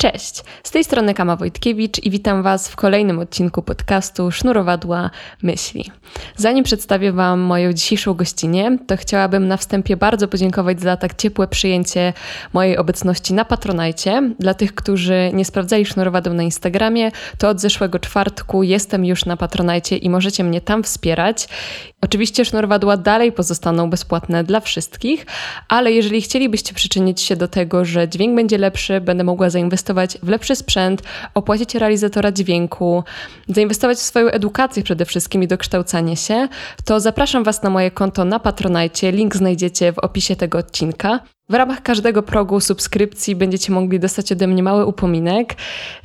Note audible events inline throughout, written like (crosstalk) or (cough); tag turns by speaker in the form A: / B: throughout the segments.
A: Cześć, z tej strony Kama Wojtkiewicz i witam Was w kolejnym odcinku podcastu Sznurowadła Myśli. Zanim przedstawię Wam moją dzisiejszą gościnę, to chciałabym na wstępie bardzo podziękować za tak ciepłe przyjęcie mojej obecności na Patronajcie. Dla tych, którzy nie sprawdzali sznurowadeł na Instagramie, to od zeszłego czwartku jestem już na Patronajcie i możecie mnie tam wspierać. Oczywiście sznurowadła dalej pozostaną bezpłatne dla wszystkich, ale jeżeli chcielibyście przyczynić się do tego, że dźwięk będzie lepszy, będę mogła zainwestować w lepszy sprzęt, opłacić realizatora dźwięku, zainwestować w swoją edukację przede wszystkim i dokształcanie się, to zapraszam Was na moje konto na Patronajcie. Link znajdziecie w opisie tego odcinka. W ramach każdego progu subskrypcji będziecie mogli dostać ode mnie mały upominek.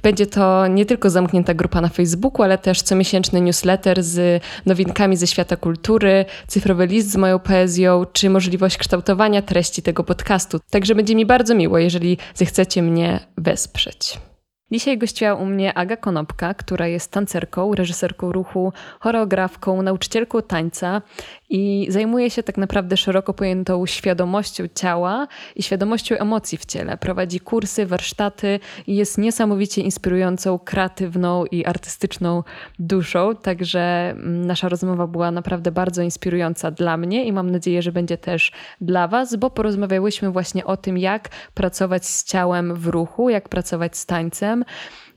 A: Będzie to nie tylko zamknięta grupa na Facebooku, ale też comiesięczny newsletter z nowinkami ze świata kultury, cyfrowy list z moją poezją, czy możliwość kształtowania treści tego podcastu. Także będzie mi bardzo miło, jeżeli zechcecie mnie wesprzeć. Dzisiaj gościła u mnie Aga Konopka, która jest tancerką, reżyserką ruchu, choreografką, nauczycielką tańca i zajmuje się tak naprawdę szeroko pojętą świadomością ciała i świadomością emocji w ciele. Prowadzi kursy, warsztaty i jest niesamowicie inspirującą, kreatywną i artystyczną duszą. Także mm, nasza rozmowa była naprawdę bardzo inspirująca dla mnie i mam nadzieję, że będzie też dla Was, bo porozmawiałyśmy właśnie o tym, jak pracować z ciałem w ruchu, jak pracować z tańcem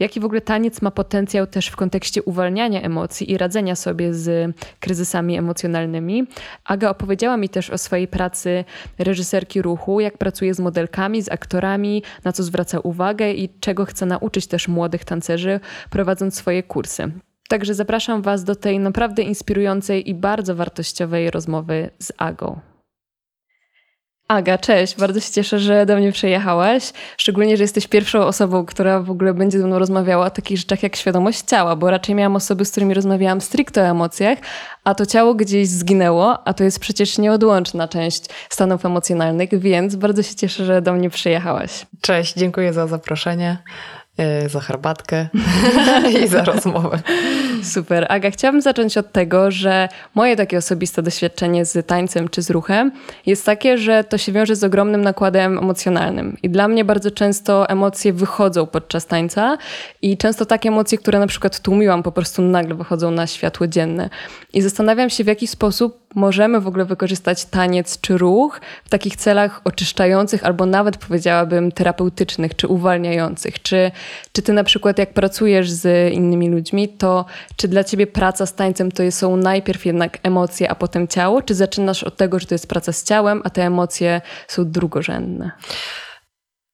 A: jaki w ogóle taniec ma potencjał też w kontekście uwalniania emocji i radzenia sobie z kryzysami emocjonalnymi. Aga opowiedziała mi też o swojej pracy reżyserki ruchu, jak pracuje z modelkami, z aktorami, na co zwraca uwagę i czego chce nauczyć też młodych tancerzy, prowadząc swoje kursy. Także zapraszam Was do tej naprawdę inspirującej i bardzo wartościowej rozmowy z Agą. Aga, cześć. Bardzo się cieszę, że do mnie przyjechałaś. Szczególnie, że jesteś pierwszą osobą, która w ogóle będzie ze mną rozmawiała o takich rzeczach jak świadomość ciała, bo raczej miałam osoby, z którymi rozmawiałam stricte o emocjach, a to ciało gdzieś zginęło, a to jest przecież nieodłączna część stanów emocjonalnych, więc bardzo się cieszę, że do mnie przyjechałaś.
B: Cześć, dziękuję za zaproszenie. E, za herbatkę (laughs) i za rozmowę.
A: Super. Aga, chciałabym zacząć od tego, że moje takie osobiste doświadczenie z tańcem czy z ruchem jest takie, że to się wiąże z ogromnym nakładem emocjonalnym. I dla mnie bardzo często emocje wychodzą podczas tańca i często takie emocje, które na przykład tłumiłam, po prostu nagle wychodzą na światło dzienne. I zastanawiam się, w jaki sposób możemy w ogóle wykorzystać taniec czy ruch w takich celach oczyszczających albo nawet powiedziałabym terapeutycznych czy uwalniających? Czy, czy ty na przykład jak pracujesz z innymi ludźmi, to czy dla ciebie praca z tańcem to są najpierw jednak emocje, a potem ciało? Czy zaczynasz od tego, że to jest praca z ciałem, a te emocje są drugorzędne?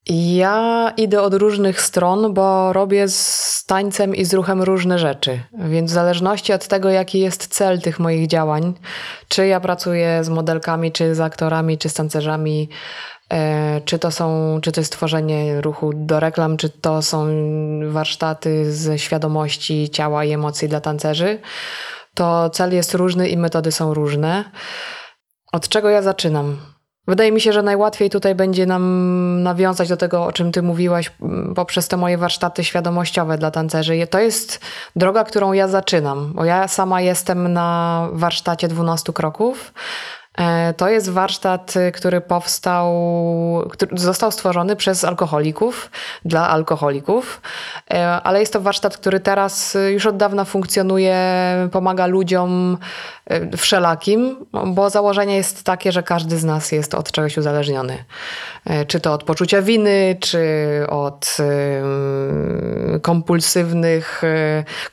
B: Ja idę od różnych stron, bo robię z tańcem i z ruchem różne rzeczy. Więc w zależności od tego, jaki jest cel tych moich działań, czy ja pracuję z modelkami, czy z aktorami, czy z tancerzami, e, czy to, są, czy to jest tworzenie ruchu do reklam, czy to są warsztaty z świadomości ciała i emocji dla tancerzy, to cel jest różny i metody są różne. Od czego ja zaczynam? Wydaje mi się, że najłatwiej tutaj będzie nam nawiązać do tego, o czym ty mówiłaś, poprzez te moje warsztaty świadomościowe dla tancerzy. To jest droga, którą ja zaczynam, bo ja sama jestem na warsztacie 12 kroków. E, to jest warsztat, który powstał, który został stworzony przez alkoholików, dla alkoholików, e, ale jest to warsztat, który teraz już od dawna funkcjonuje, pomaga ludziom e, wszelakim, bo założenie jest takie, że każdy z nas jest od czegoś uzależniony. Czy to od poczucia winy, czy od kompulsywnych,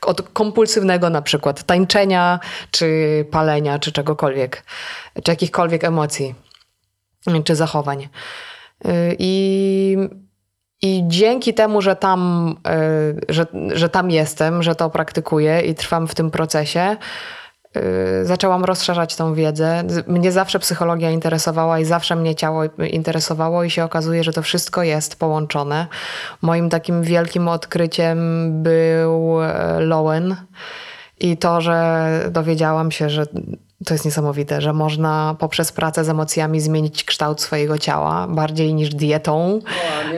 B: od kompulsywnego na przykład tańczenia, czy palenia, czy czegokolwiek czy jakichkolwiek emocji, czy zachowań. Y, I, i dzięki temu, że tam, y, że, że tam jestem, że to praktykuję i trwam w tym procesie, y, zaczęłam rozszerzać tą wiedzę. Mnie zawsze psychologia interesowała i zawsze mnie ciało interesowało, i się okazuje, że to wszystko jest połączone. Moim takim wielkim odkryciem był Lowen i to, że dowiedziałam się, że to jest niesamowite, że można poprzez pracę z emocjami zmienić kształt swojego ciała bardziej niż dietą.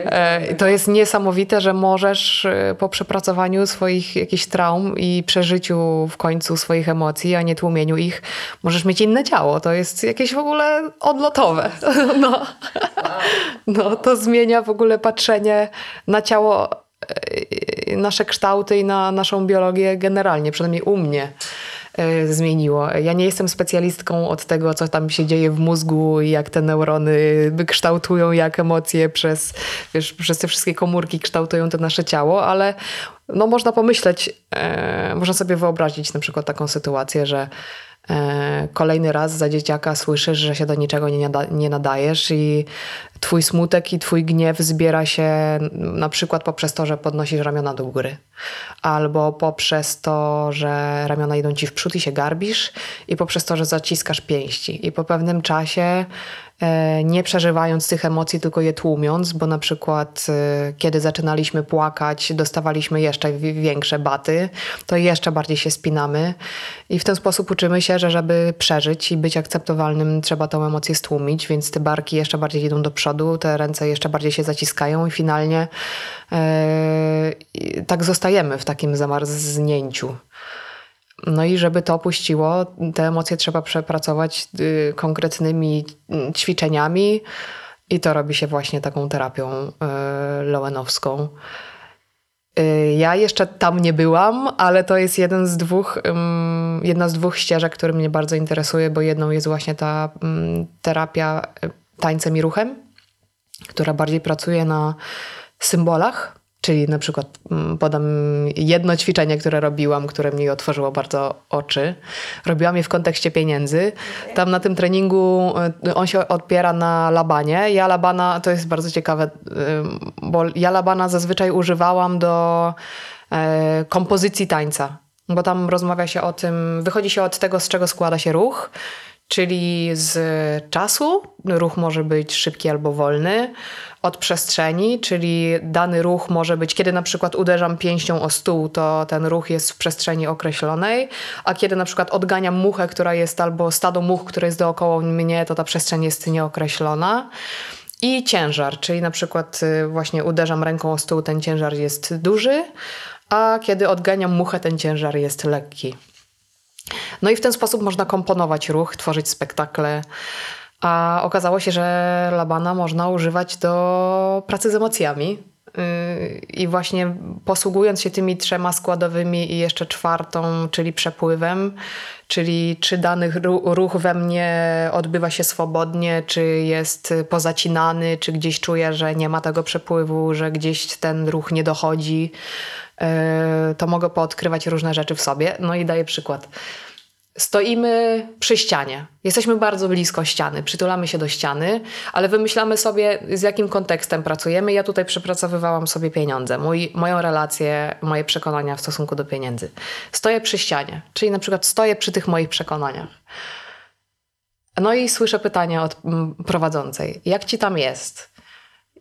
B: E, to jest niesamowite, że możesz e, po przepracowaniu swoich jakichś traum i przeżyciu w końcu swoich emocji, a nie tłumieniu ich, możesz mieć inne ciało. To jest jakieś w ogóle odlotowe. (laughs) No, no to zmienia w ogóle patrzenie na ciało e, nasze kształty i na naszą biologię generalnie, przynajmniej u mnie zmieniło. Ja nie jestem specjalistką od tego, co tam się dzieje w mózgu i jak te neurony kształtują, jak emocje przez, wiesz, przez te wszystkie komórki kształtują to nasze ciało, ale no można pomyśleć, e, można sobie wyobrazić na przykład taką sytuację, że E, kolejny raz za dzieciaka słyszysz, że się do niczego nie, nada, nie nadajesz i twój smutek i twój gniew zbiera się na przykład poprzez to, że podnosisz ramiona do góry, albo poprzez to, że ramiona idą ci w przód i się garbisz, i poprzez to, że zaciskasz pięści. I po pewnym czasie E, nie przeżywając tych emocji, tylko je tłumiąc, bo na przykład e, kiedy zaczynaliśmy płakać, dostawaliśmy jeszcze większe baty, to jeszcze bardziej się spinamy i w ten sposób uczymy się, że żeby przeżyć i być akceptowalnym, trzeba tą emocję stłumić, więc te barki jeszcze bardziej idą do przodu, te ręce jeszcze bardziej się zaciskają i finalnie e, tak zostajemy w takim zamarznięciu. No i żeby to opuściło, te emocje trzeba przepracować y, konkretnymi mm, ćwiczeniami i to robi się właśnie taką terapią y, lowenowską. Y, ja jeszcze tam nie byłam, ale to jest jeden z dwóch, jedna z dwóch ścieżek, które mnie bardzo interesuje, bo jedną jest właśnie ta mm, terapia tańcem i ruchem, która bardziej pracuje na symbolach, Czyli na przykład mm, podam jedno ćwiczenie, które robiłam, które mi otworzyło bardzo oczy. Robiłam je w kontekście pieniędzy. Tam na tym treningu y, on się opiera na labanie. Ja labana, to jest bardzo ciekawe, y, bo ja labana zazwyczaj używałam do e, kompozycji tańca. Bo tam rozmawia się o tym, wychodzi się od tego, z czego składa się ruch, czyli z czasu. Ruch może być szybki albo wolny od przestrzeni, czyli dany ruch może być, kiedy na przykład uderzam pięścią o stół, to ten ruch jest w przestrzeni określonej, a kiedy na przykład odganiam muchę, która jest albo stado much, które jest dookoła mnie, to ta przestrzeń jest nieokreślona. I ciężar, czyli na przykład y, właśnie uderzam ręką o stół, ten ciężar jest duży, a kiedy odganiam muchę, ten ciężar jest lekki. No i w ten sposób można komponować ruch, tworzyć spektakle. A okazało się, że labana można używać do pracy z emocjami. Yy, I właśnie posługując się tymi trzema składowymi i jeszcze czwartą, czyli przepływem, czyli czy dany ruch we mnie odbywa się swobodnie, czy jest pozacinany, czy gdzieś czuję, że nie ma tego przepływu, że gdzieś ten ruch nie dochodzi, yy, to mogę poodkrywać różne rzeczy w sobie. No i daję przykład. Stoimy przy ścianie. Jesteśmy bardzo blisko ściany, przytulamy się do ściany, ale wymyślamy sobie, z jakim kontekstem pracujemy. Ja tutaj przepracowywałam sobie pieniądze, mój, moją relację, moje przekonania w stosunku do pieniędzy. Stoję przy ścianie, czyli na przykład stoję przy tych moich przekonaniach. No i słyszę pytanie od prowadzącej: Jak ci tam jest?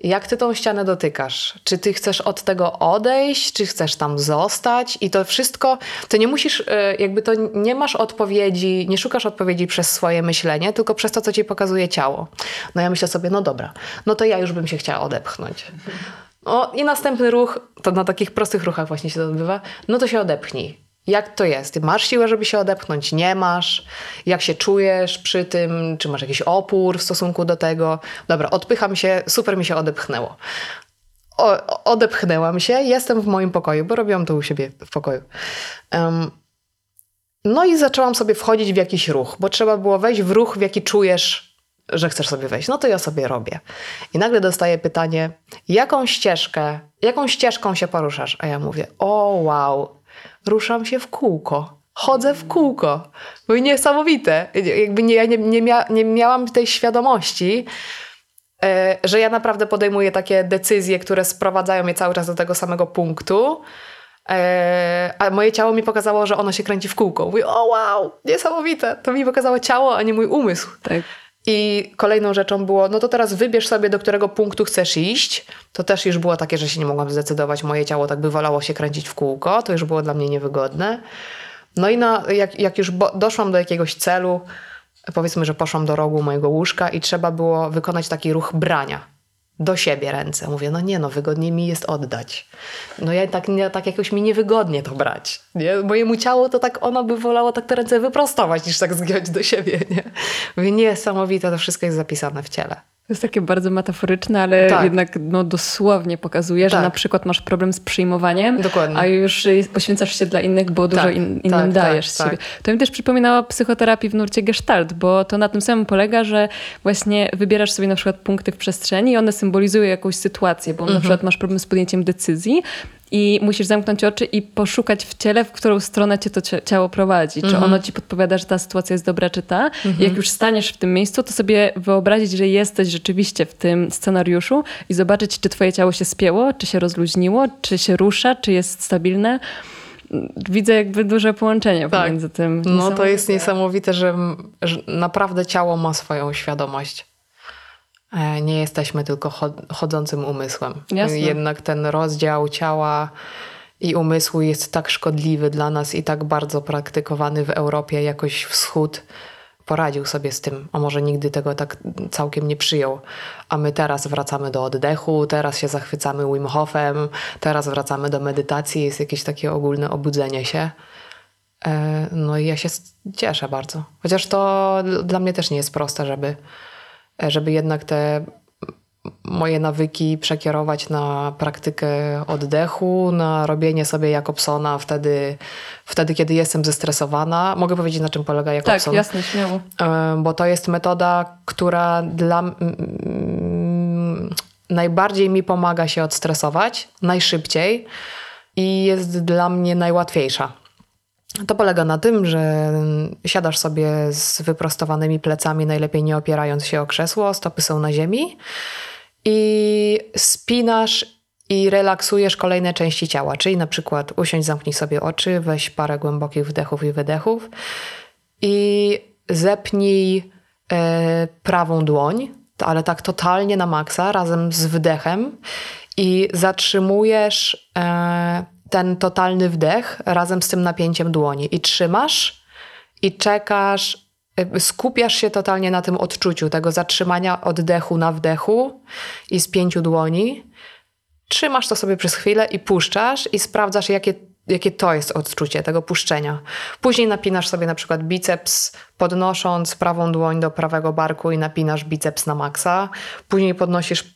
B: Jak ty tą ścianę dotykasz? Czy ty chcesz od tego odejść, czy chcesz tam zostać? I to wszystko, to nie musisz, e, jakby to nie masz odpowiedzi, nie szukasz odpowiedzi przez swoje myślenie, tylko przez to, co ci pokazuje ciało. No ja myślę sobie, no dobra, no to ja już bym się chciała odepchnąć. O, I następny ruch, to na takich prostych ruchach właśnie się to odbywa, no to się odepchnij. Jak to jest? Masz siłę, żeby się odepchnąć? Nie masz? Jak się czujesz przy tym? Czy masz jakiś opór w stosunku do tego? Dobra, odpycham się, super mi się odepchnęło. O, odepchnęłam się, jestem w moim pokoju, bo robiłam to u siebie w pokoju. Um, no i zaczęłam sobie wchodzić w jakiś ruch, bo trzeba było wejść w ruch, w jaki czujesz, że chcesz sobie wejść. No to ja sobie robię. I nagle dostaję pytanie, jaką ścieżkę, jaką ścieżką się poruszasz? A ja mówię, o wow, ruszam się w kółko. Chodzę w kółko. Były niesamowite. Jakby nie, ja nie, nie, mia, nie miałam tej świadomości, e, że ja naprawdę podejmuję takie decyzje, które sprowadzają mnie cały czas do tego samego punktu. E, a moje ciało mi pokazało, że ono się kręci w kółko. Mówię, o wow, niesamowite. To mi pokazało ciało, a nie mój umysł.
A: Tak.
B: I kolejną rzeczą było, no to teraz wybierz sobie, do którego punktu chcesz iść. To też już było takie, że się nie mogłam zdecydować. Moje ciało tak by wolało się kręcić w kółko. To już było dla mnie niewygodne. No i na, jak, jak już doszłam do jakiegoś celu, powiedzmy, że poszłam do rogu mojego łóżka i trzeba było wykonać taki ruch brania do siebie ręce. Mówię, no nie, no wygodniej mi jest oddać. No ja tak, tak jakoś mi niewygodnie to brać. Nie? Mojemu ciału to tak, ono by wolało tak te ręce wyprostować, niż tak zgiąć do siebie. Nie? Mówię, niesamowite, to wszystko jest zapisane w ciele.
A: To jest takie bardzo metaforyczne, ale
B: Tak.
A: jednak no, dosłownie pokazuje, że
B: Tak.
A: na przykład masz problem z przyjmowaniem,
B: Dokładnie.
A: a już poświęcasz się dla innych, bo dużo
B: Tak,
A: in, innym
B: tak,
A: dajesz
B: tak,
A: siebie.
B: tak.
A: To mi też przypominało psychoterapii w nurcie gestalt, bo to na tym samym polega, że właśnie wybierasz sobie na przykład punkty w przestrzeni i one symbolizują jakąś sytuację, bo
B: Mhm.
A: na przykład masz problem z podjęciem decyzji i musisz zamknąć oczy i poszukać w ciele, w którą stronę cię to ciało prowadzi. Czy
B: Mhm.
A: ono ci podpowiada, że ta sytuacja jest dobra, czy ta. I jak już staniesz w tym miejscu, to sobie wyobrazić, że jesteś rzeczywiście w tym scenariuszu i zobaczyć, czy twoje ciało się spięło, czy się rozluźniło, czy się rusza, czy jest stabilne. Widzę jakby duże połączenie
B: Tak.
A: pomiędzy tym.
B: No to jest
A: Niesamowite.
B: niesamowite, że, że naprawdę ciało ma swoją świadomość. E, Nie jesteśmy tylko chod- chodzącym umysłem.
A: Jasne.
B: Jednak ten rozdział ciała i umysłu jest tak szkodliwy dla nas i tak bardzo praktykowany w Europie, jakoś wschód poradził sobie z tym, a może nigdy tego tak całkiem nie przyjął. A my teraz wracamy do oddechu, teraz się zachwycamy Wim Hofem, teraz wracamy do medytacji, jest jakieś takie ogólne obudzenie się. E, No i ja się cieszę bardzo. Chociaż to dla mnie też nie jest proste, żeby, żeby jednak te moje nawyki przekierować na praktykę oddechu, na robienie sobie Jakobsona wtedy, wtedy kiedy jestem zestresowana. Mogę powiedzieć, na czym polega
A: Tak,
B: Jakobson?
A: jasne, śmiało.
B: Bo to jest metoda, która dla najbardziej mi pomaga się odstresować, najszybciej i jest dla mnie najłatwiejsza. To polega na tym, że siadasz sobie z wyprostowanymi plecami, najlepiej nie opierając się o krzesło, stopy są na ziemi i spinasz i relaksujesz kolejne części ciała, czyli na przykład usiądź, zamknij sobie oczy, weź parę głębokich wdechów i wydechów i zepnij e, prawą dłoń, ale tak totalnie na maksa, razem z wdechem i zatrzymujesz e, ten totalny wdech razem z tym napięciem dłoni i trzymasz i czekasz, e, skupiasz się totalnie na tym odczuciu tego zatrzymania oddechu na wdechu i spięciu dłoni trzymasz to sobie przez chwilę i puszczasz i sprawdzasz, jakie, jakie to jest odczucie tego puszczenia. Później napinasz sobie na przykład biceps, podnosząc prawą dłoń do prawego barku i napinasz biceps na maksa. Później podnosisz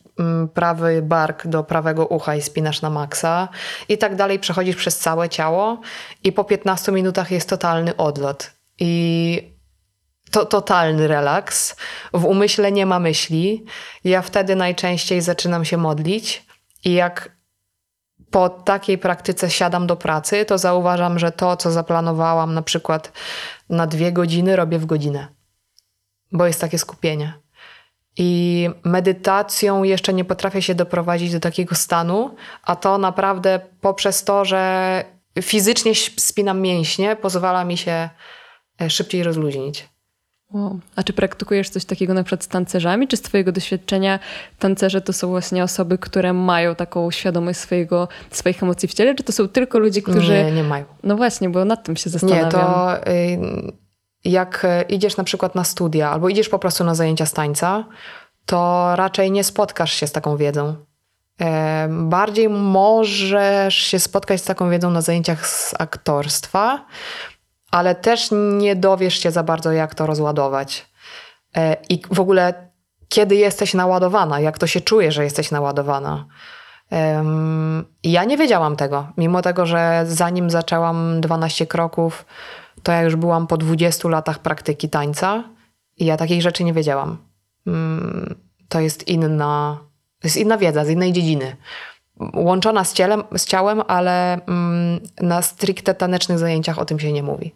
B: prawy bark do prawego ucha i spinasz na maksa. I tak dalej przechodzisz przez całe ciało i po 15 minutach jest totalny odlot. I to totalny relaks. W umyśle nie ma myśli. Ja wtedy najczęściej zaczynam się modlić i jak po takiej praktyce siadam do pracy, to zauważam, że to, co zaplanowałam na przykład na dwie godziny, robię w godzinę, bo jest takie skupienie. I medytacją jeszcze nie potrafię się doprowadzić do takiego stanu, a to naprawdę poprzez to, że fizycznie spinam mięśnie, pozwala mi się e, szybciej rozluźnić.
A: Wow. A czy praktykujesz coś takiego na przykład z tancerzami? Czy z twojego doświadczenia tancerze to są właśnie osoby, które mają taką świadomość swojego, swoich emocji w ciele? Czy to są tylko ludzie, którzy...
B: Nie, nie mają.
A: No właśnie, bo nad tym się zastanawiam.
B: Nie, to y, jak y, idziesz na przykład na studia albo idziesz po prostu na zajęcia z tańca, to raczej nie spotkasz się z taką wiedzą. E, Bardziej możesz się spotkać z taką wiedzą na zajęciach z aktorstwa, ale też nie dowiesz się za bardzo, jak to rozładować. E, I w ogóle, kiedy jesteś naładowana, jak to się czuje, że jesteś naładowana. Ja nie wiedziałam tego, mimo tego, że zanim zaczęłam 12 kroków, to ja już byłam po 20 latach praktyki tańca i ja takich rzeczy nie wiedziałam. Mm, To jest inna, jest inna wiedza z innej dziedziny. Łączona z, cielem, z ciałem, ale mm, na stricte tanecznych zajęciach o tym się nie mówi.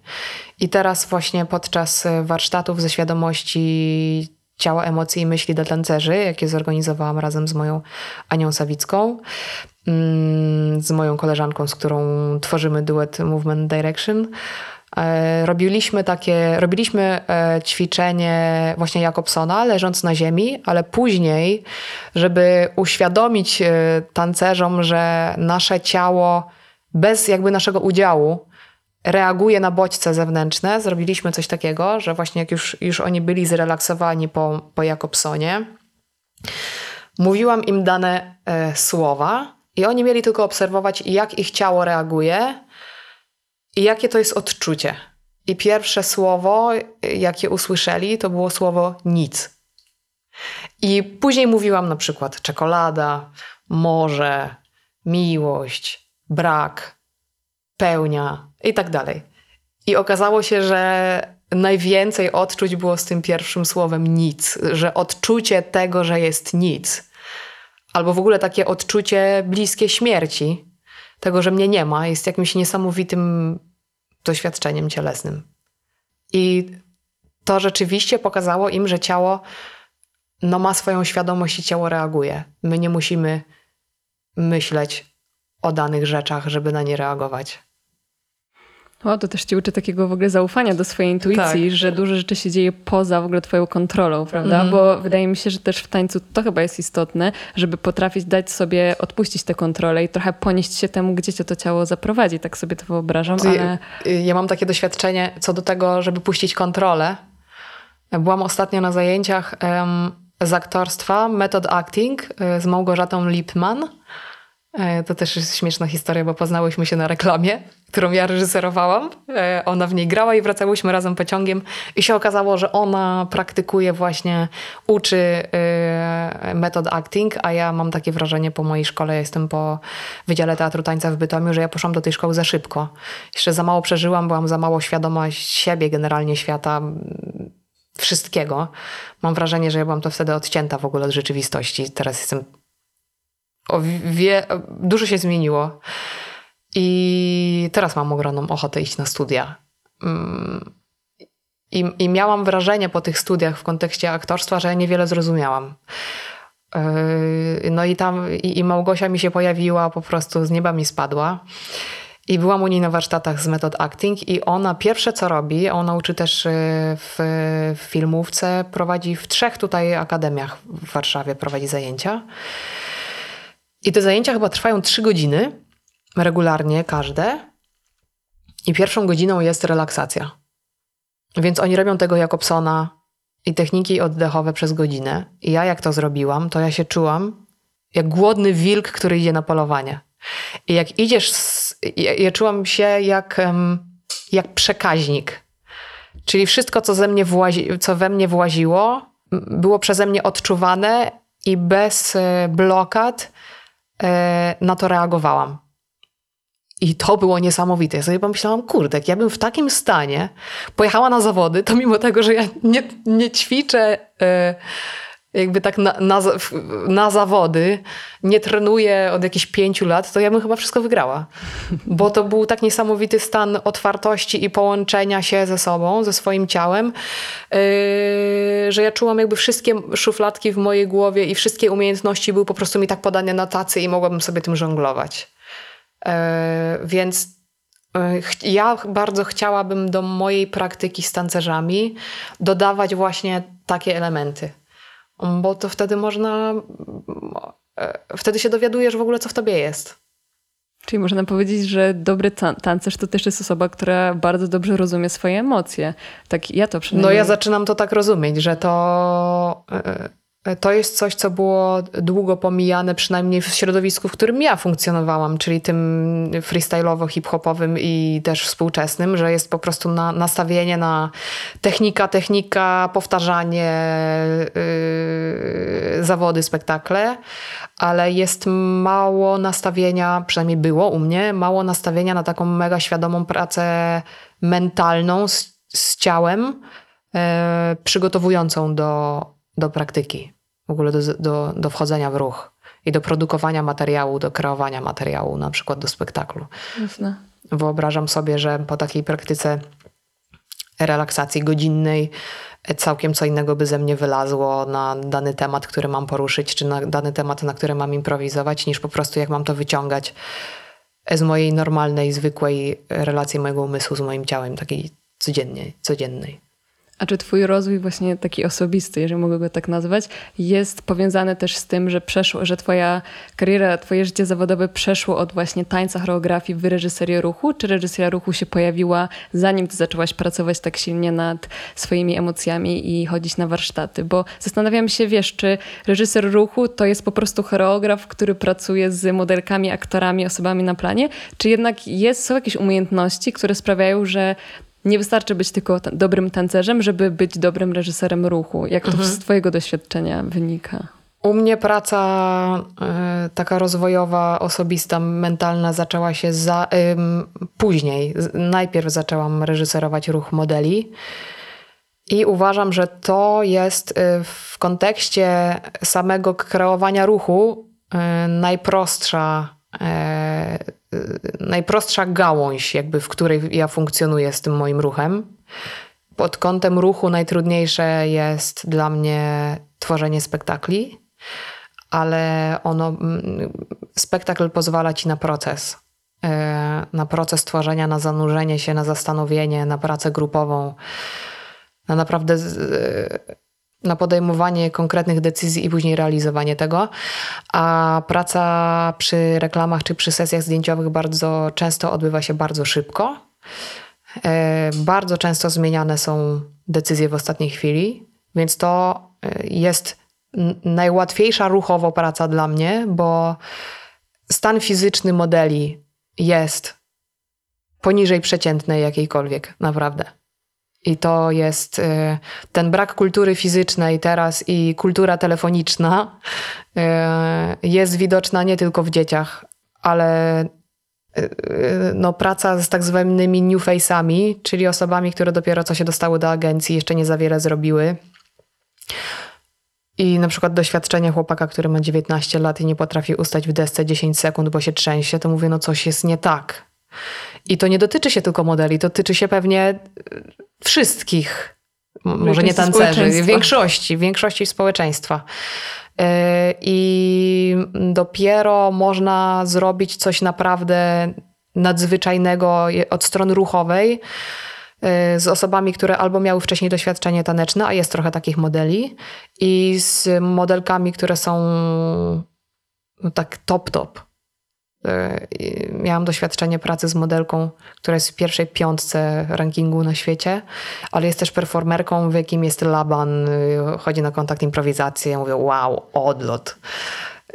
B: I teraz właśnie podczas warsztatów ze świadomości ciała, emocji i myśli dla tancerzy, jakie zorganizowałam razem z moją Anią Sawicką, mm, z moją koleżanką, z którą tworzymy duet Movement Direction. E, Robiliśmy takie, robiliśmy e, ćwiczenie właśnie Jakobsona, leżąc na ziemi, ale później, żeby uświadomić e, tancerzom, że nasze ciało bez jakby naszego udziału reaguje na bodźce zewnętrzne, zrobiliśmy coś takiego, że właśnie jak już, już oni byli zrelaksowani po, po Jakobsonie, mówiłam im dane słowa i oni mieli tylko obserwować, jak ich ciało reaguje i jakie to jest odczucie. I pierwsze słowo, jakie usłyszeli, to było słowo nic. I później mówiłam na przykład czekolada, morze, miłość, brak, pełnia i tak dalej. I okazało się, że najwięcej odczuć było z tym pierwszym słowem nic, że odczucie tego, że jest nic, albo w ogóle takie odczucie bliskie śmierci, tego, że mnie nie ma, jest jakimś niesamowitym doświadczeniem cielesnym. I to rzeczywiście pokazało im, że ciało no, ma swoją świadomość i ciało reaguje. My nie musimy myśleć o danych rzeczach, żeby na nie reagować.
A: O, to też ci uczy takiego w ogóle zaufania do swojej intuicji, tak. że dużo rzeczy się dzieje poza w ogóle twoją kontrolą, prawda? Mm. Bo wydaje mi się, że też w tańcu to chyba jest istotne, żeby potrafić dać sobie odpuścić tę kontrolę i trochę ponieść się temu, gdzie cię to ciało zaprowadzi. Tak sobie to wyobrażam, ale...
B: Ja mam takie doświadczenie co do tego, żeby puścić kontrolę. Byłam ostatnio na zajęciach um, z aktorstwa Method Acting e, z Małgorzatą Lipman to też jest śmieszna historia, bo poznałyśmy się na reklamie, którą ja reżyserowałam. E, ona w niej grała i wracałyśmy razem pociągiem i się okazało, że ona praktykuje właśnie, uczy e, metod acting, a ja mam takie wrażenie po mojej szkole, jestem po Wydziale Teatru Tańca w Bytomiu, że ja poszłam do tej szkoły za szybko. Jeszcze za mało przeżyłam, byłam za mało świadoma siebie, generalnie świata, wszystkiego. Mam wrażenie, że ja byłam to wtedy odcięta w ogóle od rzeczywistości. Teraz jestem o wie, dużo się zmieniło. I teraz mam ogromną ochotę iść na studia. Mm, I, I miałam wrażenie po tych studiach w kontekście aktorstwa, że ja niewiele zrozumiałam. Yy, no i tam i, i Małgosia mi się pojawiła, po prostu z nieba mi spadła. I byłam u niej na warsztatach z metod acting i ona pierwsze co robi, ona uczy też yy, w, w filmówce, prowadzi w trzech tutaj akademiach w Warszawie, prowadzi zajęcia. I te zajęcia chyba trwają trzy godziny, regularnie każde. I pierwszą godziną jest relaksacja. Więc oni robią tego Jakobsona i techniki oddechowe przez godzinę. I ja jak to zrobiłam, to ja się czułam jak głodny wilk, który idzie na polowanie. I jak idziesz, z, ja, ja, czułam się jak, jak przekaźnik. Czyli wszystko, co, ze mnie włazi, co we mnie właziło, było przeze mnie odczuwane i bez e, blokad na to reagowałam. I to było niesamowite. Ja sobie pomyślałam, kurde, jak ja bym w takim stanie pojechała na zawody, to mimo tego, że ja nie, nie ćwiczę e, jakby tak na, na, na, zawody, nie trenuję od jakichś pięciu lat, to ja bym chyba wszystko wygrała. Bo to był tak niesamowity stan otwartości i połączenia się ze sobą, ze swoim ciałem, yy, że ja czułam jakby wszystkie szufladki w mojej głowie i wszystkie umiejętności były po prostu mi tak podane na tacy i mogłabym sobie tym żonglować. Yy, więc yy, ja bardzo chciałabym do mojej praktyki z tancerzami dodawać właśnie takie elementy bo to wtedy można, e, wtedy się dowiadujesz w ogóle, co w tobie jest.
A: Czyli można powiedzieć, że dobry tancerz to też jest osoba, która bardzo dobrze rozumie swoje emocje. Tak ja to przynajmniej...
B: No ja zaczynam to tak rozumieć, że to e, to jest coś, co było długo pomijane, przynajmniej w środowisku, w którym ja funkcjonowałam, czyli tym freestyle'owo-hip-hopowym i też współczesnym, że jest po prostu na, nastawienie na technika, technika, powtarzanie, yy, zawody, spektakle, ale jest mało nastawienia, przynajmniej było u mnie, mało nastawienia na taką mega świadomą pracę mentalną z, z ciałem, yy, przygotowującą do do praktyki, w ogóle do, do, do wchodzenia w ruch i do produkowania materiału, do kreowania materiału, na przykład do spektaklu. Jasne. Wyobrażam sobie, że po takiej praktyce relaksacji godzinnej całkiem co innego by ze mnie wylazło na dany temat, który mam poruszyć, czy na dany temat, na który mam improwizować, niż po prostu jak mam to wyciągać z mojej normalnej, zwykłej relacji mojego umysłu z moim ciałem, takiej codziennej, codziennej.
A: A czy twój rozwój właśnie taki osobisty, jeżeli mogę go tak nazwać, jest powiązany też z tym, że przeszło, że twoja kariera, twoje życie zawodowe przeszło od właśnie tańca, choreografii w reżyserię ruchu? Czy reżyseria ruchu się pojawiła zanim ty zaczęłaś pracować tak silnie nad swoimi emocjami i chodzić na warsztaty? Bo zastanawiam się, wiesz, czy reżyser ruchu to jest po prostu choreograf, który pracuje z modelkami, aktorami, osobami na planie? Czy jednak jest, są jakieś umiejętności, które sprawiają, że nie wystarczy być tylko ta dobrym tancerzem, żeby być dobrym reżyserem ruchu. Jak to mhm. z Twojego doświadczenia wynika?
B: U mnie praca y, taka rozwojowa, osobista, mentalna zaczęła się za, y, później. Najpierw zaczęłam reżyserować ruch modeli. I uważam, że to jest y, w kontekście samego kreowania ruchu y, najprostsza, y, najprostsza gałąź, jakby, w której ja funkcjonuję z tym moim ruchem. Pod kątem ruchu najtrudniejsze jest dla mnie tworzenie spektakli, ale ono, spektakl pozwala ci na proces. Na proces tworzenia, na zanurzenie się, na zastanowienie, na pracę grupową na naprawdę na podejmowanie konkretnych decyzji i później realizowanie tego. A praca przy reklamach czy przy sesjach zdjęciowych bardzo często odbywa się bardzo szybko. E, bardzo często zmieniane są decyzje w ostatniej chwili, więc to e, jest najłatwiejsza ruchowo praca dla mnie, bo stan fizyczny modeli jest poniżej przeciętnej jakiejkolwiek, naprawdę. I to jest y, ten brak kultury fizycznej teraz i kultura telefoniczna y, jest widoczna nie tylko w dzieciach, ale y, no, praca z tak zwanymi new face'ami, czyli osobami, które dopiero co się dostały do agencji, jeszcze nie za wiele zrobiły. I na przykład doświadczenie chłopaka, który ma 19 lat i nie potrafi ustać w desce 10 sekund, bo się trzęsie, to mówię, no coś jest nie tak. I to nie dotyczy się tylko modeli, dotyczy się pewnie wszystkich, może nie tancerzy, większości, większości społeczeństwa. E, I dopiero można zrobić coś naprawdę nadzwyczajnego od strony ruchowej e, z osobami, które albo miały wcześniej doświadczenie taneczne, a jest trochę takich modeli, i z modelkami, które są no tak top-top. Miałam doświadczenie pracy z modelką, która jest w pierwszej piątce rankingu na świecie, ale jest też performerką, w jakim jest Laban, y, chodzi na kontakt improwizację. Ja mówię, wow, odlot.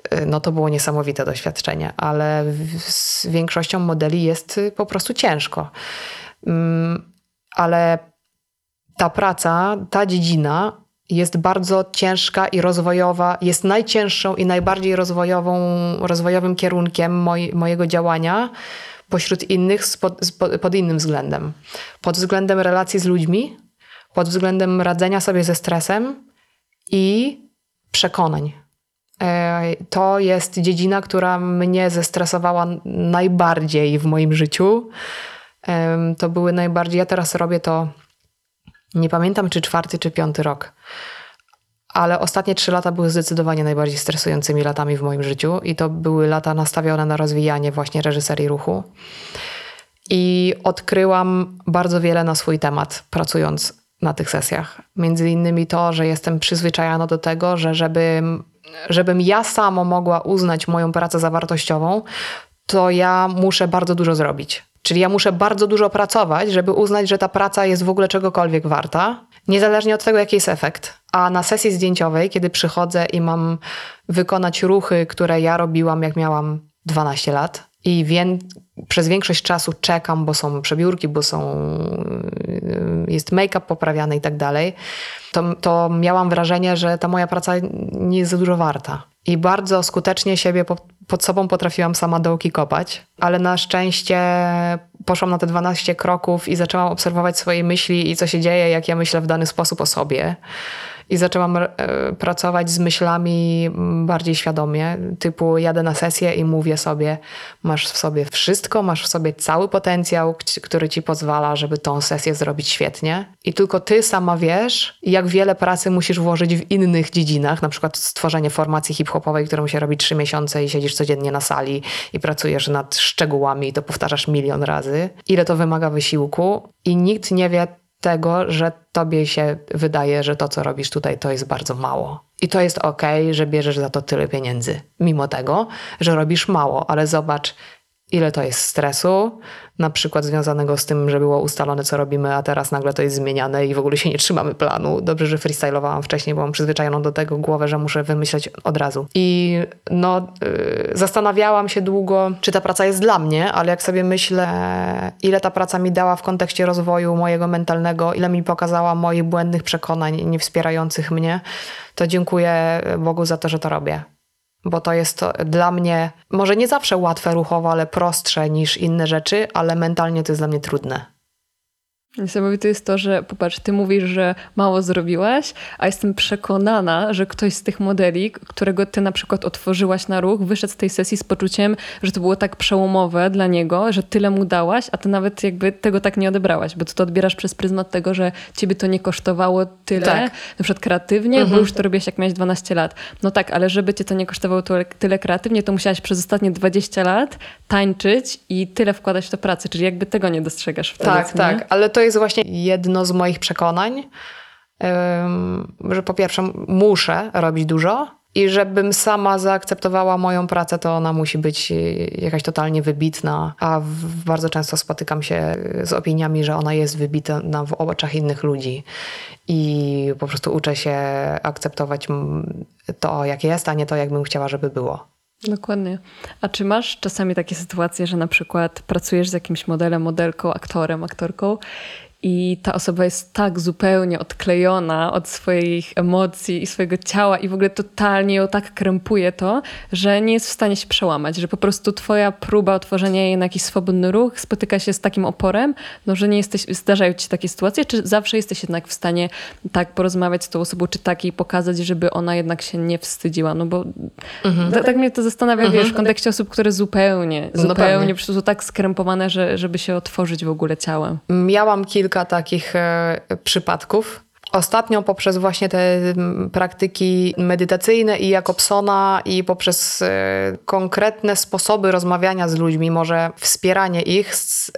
B: E, no to było niesamowite doświadczenie, ale z większością modeli jest y, po prostu ciężko. Mm, ale ta praca, ta dziedzina jest bardzo ciężka i rozwojowa, jest najcięższą i najbardziej rozwojową, rozwojowym kierunkiem moj, mojego działania pośród innych pod, pod innym względem. Pod względem relacji z ludźmi, pod względem radzenia sobie ze stresem i przekonań. E, to jest dziedzina, która mnie zestresowała najbardziej w moim życiu. To były najbardziej. Ja teraz robię to nie pamiętam, czy czwarty, czy piąty rok. Ale ostatnie trzy lata były zdecydowanie najbardziej stresującymi latami w moim życiu, i to były lata nastawione na rozwijanie właśnie reżyserii ruchu. I odkryłam bardzo wiele na swój temat, pracując na tych sesjach. Między innymi to, że jestem przyzwyczajona do tego, że żebym, żebym ja sama mogła uznać moją pracę za wartościową, to ja muszę bardzo dużo zrobić. Czyli ja muszę bardzo dużo pracować, żeby uznać, że ta praca jest w ogóle czegokolwiek warta, niezależnie od tego, jaki jest efekt. A na sesji zdjęciowej, kiedy przychodzę i mam wykonać ruchy, które ja robiłam, jak miałam 12 lat, i wie, przez większość czasu czekam, bo są przebiórki, bo są, jest make-up poprawiany i tak dalej, to, to miałam wrażenie, że ta moja praca nie jest za dużo warta. I bardzo skutecznie siebie pod sobą potrafiłam sama dołki kopać, ale na szczęście poszłam na te 12 kroków i zaczęłam obserwować swoje myśli i co się dzieje, jak ja myślę w dany sposób o sobie i zaczęłam e, pracować z myślami bardziej świadomie, typu jadę na sesję i mówię sobie, masz w sobie wszystko, masz w sobie cały potencjał, który ci pozwala, żeby tą sesję zrobić świetnie. I tylko ty sama wiesz, jak wiele pracy musisz włożyć w innych dziedzinach, na przykład stworzenie formacji hip-hopowej, którą się robi trzy miesiące i siedzisz codziennie na sali i pracujesz nad szczegółami i to powtarzasz milion razy. Ile to wymaga wysiłku? I nikt nie wie, tego, że tobie się wydaje, że to, co robisz tutaj, to jest bardzo mało. I to jest ok, że bierzesz za to tyle pieniędzy, mimo tego, że robisz mało, ale zobacz, ile to jest stresu, na przykład związanego z tym, że było ustalone, co robimy, a teraz nagle to jest zmieniane i w ogóle się nie trzymamy planu. Dobrze, że freestylowałam wcześniej, bo mam przyzwyczajoną do tego głowę, że muszę wymyśleć od razu. I no, yy, zastanawiałam się długo, czy ta praca jest dla mnie, ale jak sobie myślę, ile ta praca mi dała w kontekście rozwoju mojego mentalnego, ile mi pokazała moich błędnych przekonań nie wspierających mnie, to dziękuję Bogu za to, że to robię bo to jest to dla mnie może nie zawsze łatwe ruchowo, ale prostsze niż inne rzeczy, ale mentalnie to jest dla mnie trudne.
A: Niesamowite jest to, że popatrz, ty mówisz, że mało zrobiłaś, a jestem przekonana, że ktoś z tych modeli, którego ty na przykład otworzyłaś na ruch, wyszedł z tej sesji z poczuciem, że to było tak przełomowe dla niego, że tyle mu dałaś, a ty nawet jakby tego tak nie odebrałaś, bo ty to odbierasz przez pryzmat tego, że ciebie to nie kosztowało tyle, tak. na przykład kreatywnie, mhm. bo już to robiłaś jak miałeś 12 lat. No tak, ale żeby cię to nie kosztowało tyle kreatywnie, to musiałaś przez ostatnie 20 lat tańczyć i tyle wkładać w to pracę, czyli jakby tego nie dostrzegasz wtedy.
B: Tak, tak, ale to jest właśnie jedno z moich przekonań, że po pierwsze muszę robić dużo i żebym sama zaakceptowała moją pracę, to ona musi być jakaś totalnie wybitna, a bardzo często spotykam się z opiniami, że ona jest wybitna w oczach innych ludzi i po prostu uczę się akceptować to, jak jest, a nie to, jakbym chciała, żeby było.
A: Dokładnie. A czy masz czasami takie sytuacje, że na przykład pracujesz z jakimś modelem, modelką, aktorem, aktorką i ta osoba jest tak zupełnie odklejona od swoich emocji i swojego ciała i w ogóle totalnie ją tak krępuje to, że nie jest w stanie się przełamać, że po prostu twoja próba otworzenia jej na jakiś swobodny ruch spotyka się z takim oporem, no, że nie jesteś, zdarzają ci się takie sytuacje, czy zawsze jesteś jednak w stanie tak porozmawiać z tą osobą, czy tak jej pokazać, żeby ona jednak się nie wstydziła, no bo mhm. tak, tak mnie to zastanawia, mhm. wiesz, w kontekście osób, które zupełnie, no zupełnie no są tak skrępowane, że, żeby się otworzyć w ogóle ciałem.
B: Miałam kilka kilka takich e, przypadków. Ostatnio poprzez właśnie te praktyki medytacyjne i Jakobsona i poprzez e, konkretne sposoby rozmawiania z ludźmi, może wspieranie ich,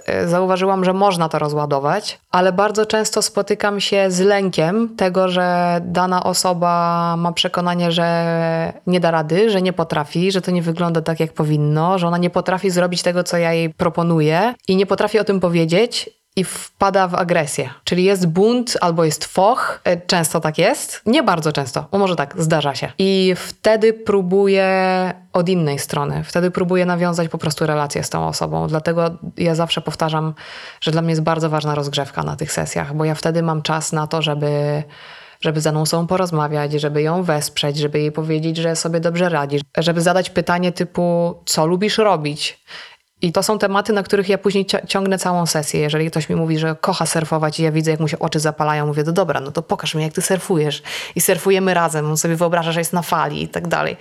B: e, zauważyłam, że można to rozładować, ale bardzo często spotykam się z lękiem tego, że dana osoba ma przekonanie, że nie da rady, że nie potrafi, że to nie wygląda tak, jak powinno, że ona nie potrafi zrobić tego, co ja jej proponuję i nie potrafi o tym powiedzieć i wpada w agresję. Czyli jest bunt albo jest foch. E, często tak jest. Nie bardzo często, bo może tak, zdarza się. I wtedy próbuję od innej strony. Wtedy próbuję nawiązać po prostu relację z tą osobą. Dlatego ja zawsze powtarzam, że dla mnie jest bardzo ważna rozgrzewka na tych sesjach, bo ja wtedy mam czas na to, żeby żeby z daną osobą porozmawiać, żeby ją wesprzeć, żeby jej powiedzieć, że sobie dobrze radzi, żeby zadać pytanie typu, co lubisz robić, i to są tematy, na których ja później ciągnę całą sesję. Jeżeli ktoś mi mówi, że kocha surfować i ja widzę, jak mu się oczy zapalają, mówię, to dobra, no to pokaż mi, jak ty surfujesz. I surfujemy razem. On sobie wyobraża, że jest na fali i tak dalej.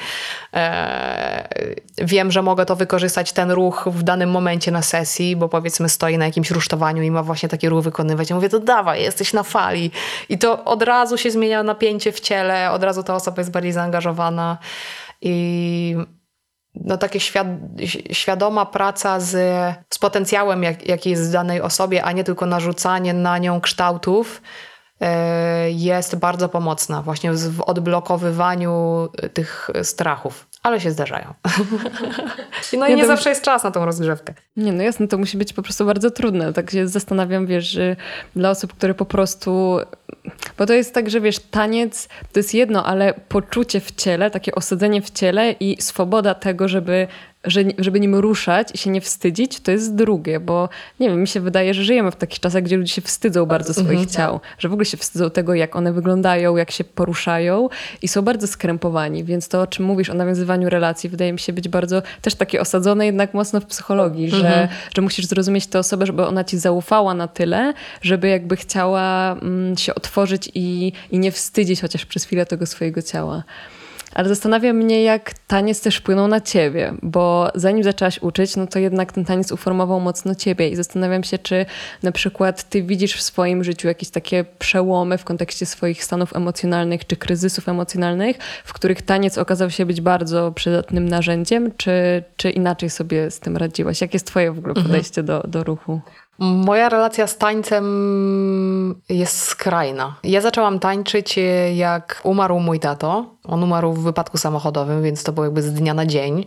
B: Eee, wiem, że mogę to wykorzystać, ten ruch w danym momencie na sesji, bo powiedzmy stoi na jakimś rusztowaniu i ma właśnie taki ruch wykonywać. Ja mówię, to dawaj, jesteś na fali. I to od razu się zmienia napięcie w ciele, od razu ta osoba jest bardziej zaangażowana. I no, takie świad świadoma praca z, z potencjałem, jak, jaki jest w danej osobie, a nie tylko narzucanie na nią kształtów, e, jest bardzo pomocna właśnie w odblokowywaniu tych strachów ale się zdarzają. (laughs) no i nie, nie zawsze jest czas na tą rozgrzewkę.
A: Nie, no jasne, to musi być po prostu bardzo trudne. Tak się zastanawiam, wiesz, dla osób, które po prostu... Bo to jest tak, że wiesz, taniec to jest jedno, ale poczucie w ciele, takie osadzenie w ciele i swoboda tego, żeby że, żeby nim ruszać i się nie wstydzić, to jest drugie, bo nie wiem, mi się wydaje, że żyjemy w takich czasach, gdzie ludzie się wstydzą bardzo swoich mhm. ciał, że w ogóle się wstydzą tego, jak one wyglądają, jak się poruszają i są bardzo skrępowani, więc to, o czym mówisz, o nawiązywaniu relacji, wydaje mi się być bardzo też takie osadzone jednak mocno w psychologii, mhm. że, że musisz zrozumieć tę osobę, żeby ona ci zaufała na tyle, żeby jakby chciała mm, się otworzyć i, i nie wstydzić chociaż przez chwilę tego swojego ciała. Ale zastanawia mnie, jak taniec też wpłynął na ciebie, bo zanim zaczęłaś uczyć, no to jednak ten taniec uformował mocno ciebie i zastanawiam się, czy na przykład ty widzisz w swoim życiu jakieś takie przełomy w kontekście swoich stanów emocjonalnych czy kryzysów emocjonalnych, w których taniec okazał się być bardzo przydatnym narzędziem, czy, czy inaczej sobie z tym radziłaś? Jakie jest twoje w ogóle mhm. podejście mhm. do, do ruchu?
B: Moja relacja z tańcem jest skrajna. Ja zaczęłam tańczyć, e, jak umarł mój tato. On umarł w wypadku samochodowym, więc to było jakby z dnia na dzień.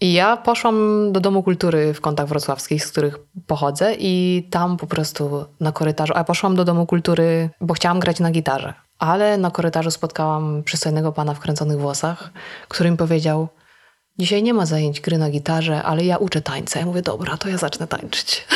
B: I ja poszłam do Domu Kultury w Kątach Wrocławskich, z których pochodzę i tam po prostu na korytarzu, a poszłam do Domu Kultury, bo chciałam grać na gitarze. Ale na korytarzu spotkałam przystojnego pana w kręconych włosach, który mi powiedział, dzisiaj nie ma zajęć gry na gitarze, ale ja uczę tańca. Ja mówię, dobra, to ja zacznę tańczyć.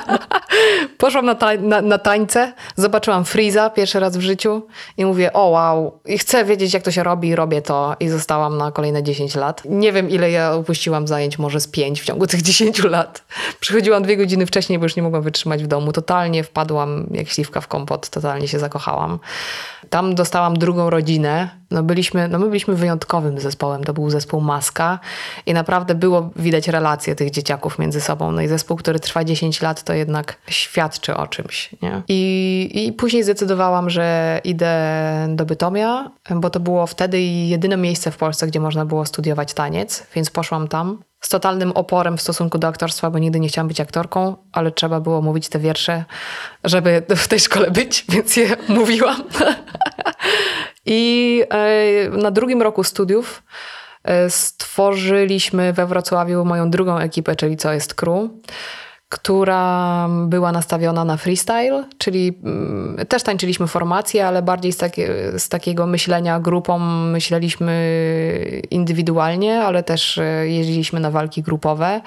B: (laughs) Poszłam na, tań na, na, tańce, zobaczyłam Freeza pierwszy raz w życiu i mówię, o wow, i chcę wiedzieć jak to się robi robię to i zostałam na kolejne 10 lat. Nie wiem ile ja opuściłam zajęć, może z 5 w ciągu tych (laughs) 10 lat. Przychodziłam dwie godziny wcześniej, bo już nie mogłam wytrzymać w domu. Totalnie wpadłam jak śliwka w kompot, totalnie się zakochałam. Tam dostałam drugą rodzinę. No, byliśmy, no my byliśmy wyjątkowym zespołem, to był zespół Maska i naprawdę było widać relacje tych dzieciaków między sobą. No i zespół, który trwa 10 lat, to jednak świadczy o czymś. Nie? I, I później zdecydowałam, że idę do Bytomia, bo to było wtedy jedyne miejsce w Polsce, gdzie można było studiować taniec, więc poszłam tam z totalnym oporem w stosunku do aktorstwa, bo nigdy nie chciałam być aktorką, ale trzeba było mówić te wiersze, żeby w tej szkole być, (laughs) więc je mówiłam. (laughs) I e, na drugim roku studiów stworzyliśmy we Wrocławiu moją drugą ekipę, czyli Co jest Crew która była nastawiona na freestyle, czyli mm, też tańczyliśmy formacje, ale bardziej z, z takiego myślenia grupą myśleliśmy indywidualnie, ale też e, jeździliśmy na walki grupowe.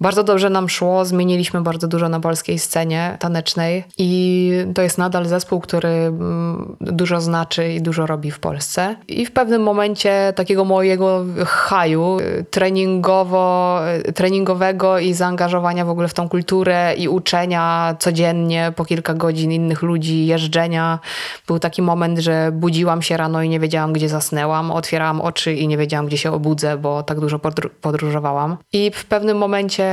B: Bardzo dobrze nam szło, zmieniliśmy bardzo dużo na polskiej scenie tanecznej i to jest nadal zespół, który mm, dużo znaczy i dużo robi w Polsce. I w pewnym momencie takiego mojego haju y, treningowo, y, treningowego i zaangażowania w ogóle w tą kulturę i uczenia codziennie po kilka godzin innych ludzi, jeżdżenia. Był taki moment, że budziłam się rano i nie wiedziałam, gdzie zasnęłam, otwierałam oczy i nie wiedziałam, gdzie się obudzę, bo tak dużo podróżowałam. I w pewnym momencie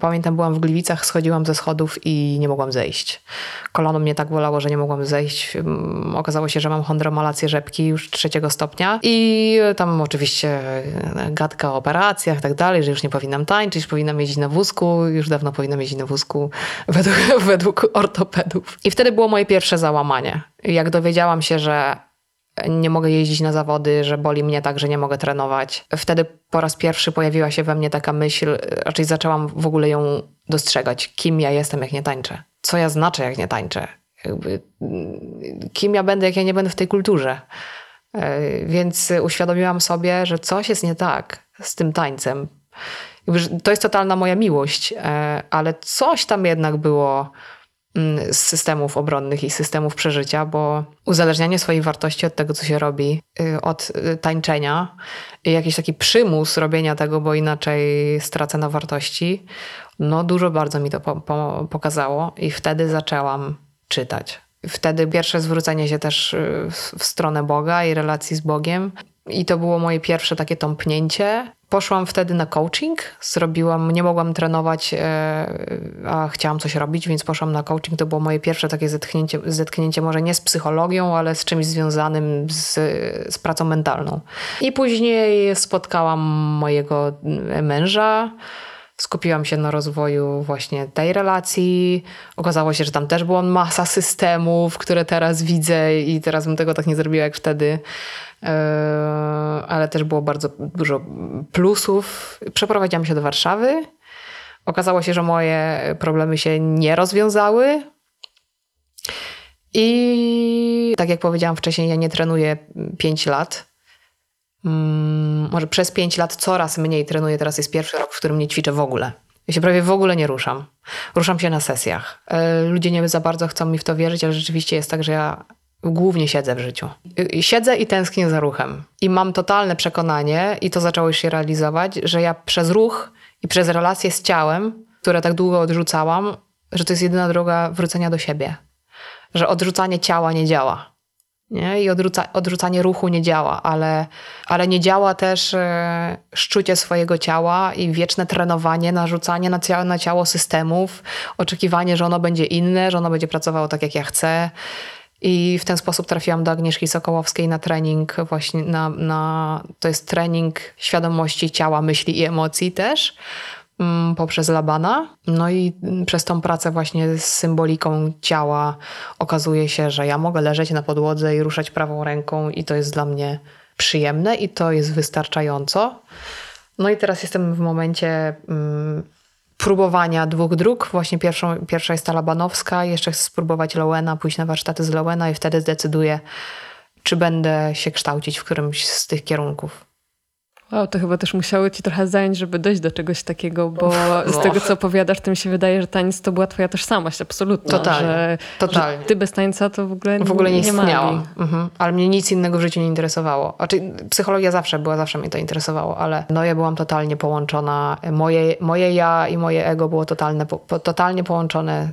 B: pamiętam, byłam w Gliwicach, schodziłam ze schodów i nie mogłam zejść. Kolano mnie tak bolało, że nie mogłam zejść. Mm, okazało się, że mam chondromalację rzepki już trzeciego stopnia i tam oczywiście e, gadka o operacjach i tak dalej, że już nie powinnam tańczyć, powinnam jeździć na wózku, już dawno powinnam jeździć na wózku (laughs) według, według ortopedów. I wtedy było moje pierwsze załamanie. Jak dowiedziałam się, że nie mogę jeździć na zawody, że boli mnie tak, że nie mogę trenować. Wtedy po raz pierwszy pojawiła się we mnie taka myśl, raczej zaczęłam w ogóle ją dostrzegać, kim ja jestem, jak nie tańczę. Co ja znaczę, jak nie tańczę. Jakby, kim ja będę, jak ja nie będę w tej kulturze. E, więc uświadomiłam sobie, że coś jest nie tak z tym tańcem. To jest totalna moja miłość, e, ale coś tam jednak było Mm, z systemów obronnych i systemów przeżycia, bo uzależnianie swojej wartości od tego, co się robi, y, od y, tańczenia jakiś taki przymus robienia tego, bo inaczej stracę na wartości, no dużo bardzo mi to po, po, pokazało i wtedy zaczęłam czytać. Wtedy pierwsze zwrócenie się też y, w stronę Boga i relacji z Bogiem. I to było moje pierwsze takie tąpnięcie. Poszłam wtedy na coaching, zrobiłam, nie mogłam trenować, e, a chciałam coś robić, więc poszłam na coaching. To było moje pierwsze takie zetknięcie, zetknięcie może nie z psychologią, ale z czymś związanym z, z pracą mentalną. I później spotkałam mojego męża, skupiłam się na rozwoju właśnie tej relacji. Okazało się, że tam też była masa systemów, które teraz widzę i teraz bym tego tak nie zrobiła jak wtedy. E, ale też było bardzo dużo plusów. Przeprowadziłam się do Warszawy. Okazało się, że moje problemy się nie rozwiązały. I tak jak powiedziałam wcześniej, ja nie trenuję 5 lat. Hmm, może przez 5 lat coraz mniej trenuję. Teraz jest pierwszy rok, w którym nie ćwiczę w ogóle. Ja się prawie w ogóle nie ruszam. Ruszam się na sesjach. E, ludzie nie za bardzo chcą mi w to wierzyć, ale rzeczywiście jest tak, że ja głównie siedzę w życiu. Siedzę i tęsknię za ruchem. I mam totalne przekonanie, i to zaczęło się realizować, że ja przez ruch i przez relacje z ciałem, które tak długo odrzucałam, że to jest jedyna droga wrócenia do siebie. Że odrzucanie ciała nie działa. Nie? I odrzuca, odrzucanie ruchu nie działa, ale, ale nie działa też e, szczucie swojego ciała i wieczne trenowanie, narzucanie na, cia na ciało systemów, oczekiwanie, że ono będzie inne, że ono będzie pracowało tak, jak ja chcę. I w ten sposób trafiłam do Agnieszki Sokołowskiej na trening właśnie na, na to jest trening świadomości ciała, myśli i emocji też poprzez Labana. No i przez tą pracę właśnie z symboliką ciała okazuje się, że ja mogę leżeć na podłodze i ruszać prawą ręką i to jest dla mnie przyjemne i to jest wystarczająco. No i teraz jestem w momencie mm, próbowania dwóch dróg. Właśnie pierwszą, pierwsza jest ta labanowska, jeszcze chcę spróbować Lowena, pójść na warsztaty z Lowena i wtedy zdecyduję, czy będę się kształcić w którymś z tych kierunków.
A: Wow, to chyba też musiało ci trochę zająć, żeby dojść do czegoś takiego, bo (laughs) no. z tego, co opowiadasz, to mi się wydaje, że taniec to była twoja tożsamość absolutna.
B: Totalnie.
A: Że,
B: totalnie.
A: Że ty bez tańca to w ogóle,
B: w ogóle nie, nie
A: istniałam.
B: Mhm. Ale mnie nic innego w życiu nie interesowało. Znaczy, psychologia zawsze była, zawsze mnie to interesowało, ale no ja byłam totalnie połączona. Moje, moje ja i moje ego było totalne, po, totalnie połączone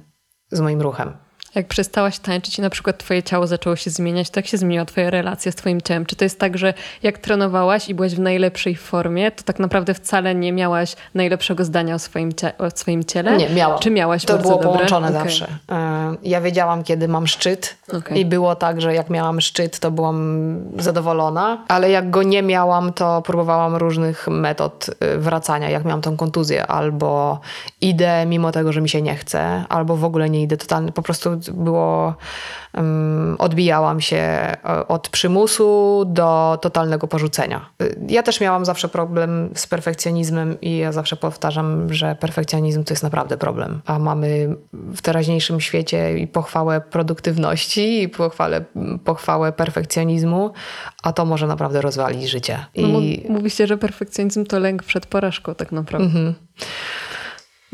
B: z moim ruchem.
A: Jak przestałaś tańczyć i na przykład twoje ciało zaczęło się zmieniać, to jak się zmieniła twoja relacja z twoim ciałem? Czy to jest tak, że jak trenowałaś i byłaś w najlepszej formie, to tak naprawdę wcale nie miałaś najlepszego zdania o swoim, o swoim ciele?
B: Nie, miałam.
A: Czy miałaś
B: To było
A: dobre?
B: połączone
A: Okay.
B: zawsze. E, Ja wiedziałam, kiedy mam szczyt
A: Okay.
B: i było tak, że jak miałam szczyt, to byłam zadowolona, ale jak go nie miałam, to próbowałam różnych metod y, wracania. Jak miałam tą kontuzję, albo idę mimo tego, że mi się nie chce, albo w ogóle nie idę totalnie. Po prostu było, um, odbijałam się e, od przymusu do totalnego porzucenia. Ja też miałam zawsze problem z perfekcjonizmem i ja zawsze powtarzam, że perfekcjonizm to jest naprawdę problem. A mamy w teraźniejszym świecie i pochwałę produktywności, i pochwałę, pochwałę perfekcjonizmu, a to może naprawdę rozwalić życie. I...
A: No, m- mówi się, że perfekcjonizm to lęk przed porażką tak naprawdę.
B: Mhm.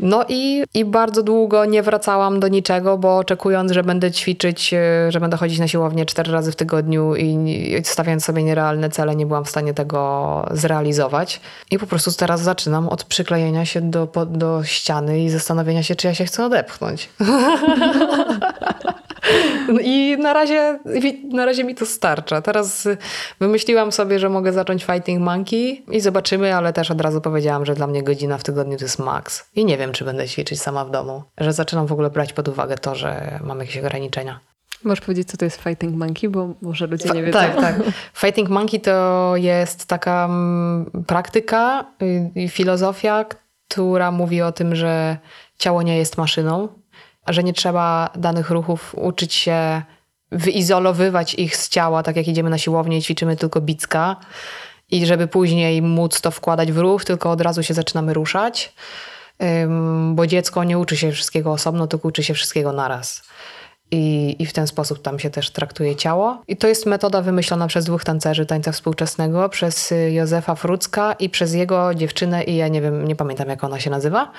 B: No i, i bardzo długo nie wracałam do niczego, bo oczekując, że będę ćwiczyć, e, że będę chodzić na siłownię cztery razy w tygodniu i, i stawiając sobie nierealne cele, nie byłam w stanie tego zrealizować. I po prostu teraz zaczynam od przyklejenia się do, do ściany i zastanowienia się, czy ja się chcę odepchnąć. (laughs) I na razie, na razie mi to starcza. Teraz wymyśliłam sobie, że mogę zacząć Fighting Monkey i zobaczymy, ale też od razu powiedziałam, że dla mnie godzina w tygodniu to jest maks. I nie wiem, czy będę ćwiczyć sama w domu. Że zaczynam w ogóle brać pod uwagę to, że mam jakieś ograniczenia.
A: Możesz powiedzieć, co to jest Fighting Monkey, bo może ludzie nie wiedzą.
B: Tak, tak. (laughs) Fighting Monkey to jest taka mm, praktyka i filozofia, która mówi o tym, że ciało nie jest maszyną, że nie trzeba danych ruchów uczyć się wyizolowywać ich z ciała, tak jak idziemy na siłownię i ćwiczymy tylko bicka i żeby później móc to wkładać w ruch, tylko od razu się zaczynamy ruszać, bo dziecko nie uczy się wszystkiego osobno, tylko uczy się wszystkiego naraz. I, I w ten sposób tam się też traktuje ciało. I to jest metoda wymyślona przez dwóch tancerzy tańca współczesnego, przez y, Józefa Frucka i przez jego dziewczynę i ja nie wiem, nie pamiętam jak ona się nazywa.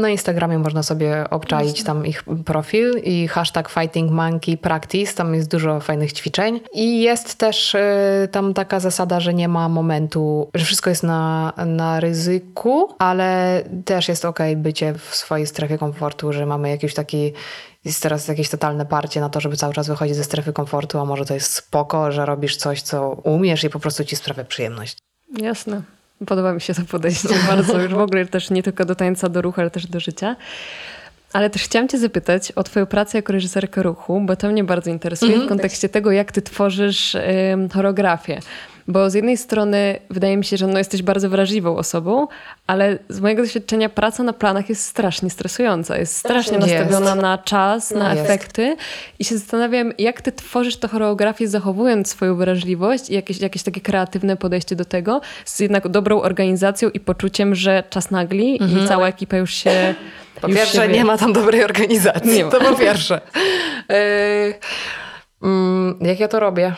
B: Na Instagramie można sobie obczaić tam ich profil i hashtag Fighting Monkey Practice. Tam jest dużo fajnych ćwiczeń. I jest też y, tam taka zasada, że nie ma momentu, że wszystko jest na, na ryzyku, ale też jest ok bycie w swojej strefie komfortu, że mamy jakiś taki. Jest teraz jakieś totalne parcie na to, żeby cały czas wychodzić ze strefy komfortu, a może to jest spoko, że robisz coś, co umiesz i po prostu ci sprawia przyjemność.
A: Jasne. Podoba mi się to podejście (laughs) bardzo. Już w ogóle też nie tylko do tańca, do ruchu, ale też do życia. Ale też chciałam Cię zapytać o Twoją pracę jako reżyserkę ruchu, bo to mnie bardzo interesuje w kontekście tego, jak Ty tworzysz ym, choreografię. Bo z jednej strony wydaje mi się, że no, jesteś bardzo wrażliwą osobą, ale z mojego doświadczenia praca na planach jest strasznie stresująca. Jest strasznie
B: Jest.
A: nastawiona na czas, na
B: Jest.
A: efekty. I się zastanawiam, jak ty tworzysz tę choreografię, zachowując swoją wrażliwość i jakieś, jakieś takie kreatywne podejście do tego, z jednak dobrą organizacją i poczuciem, że czas nagli i cała ekipa już się.
B: Mhm. (laughs) Po
A: już
B: pierwsze,
A: się wie.
B: nie ma tam dobrej organizacji. To po pierwsze. Yy, (laughs) mm, jak ja to robię?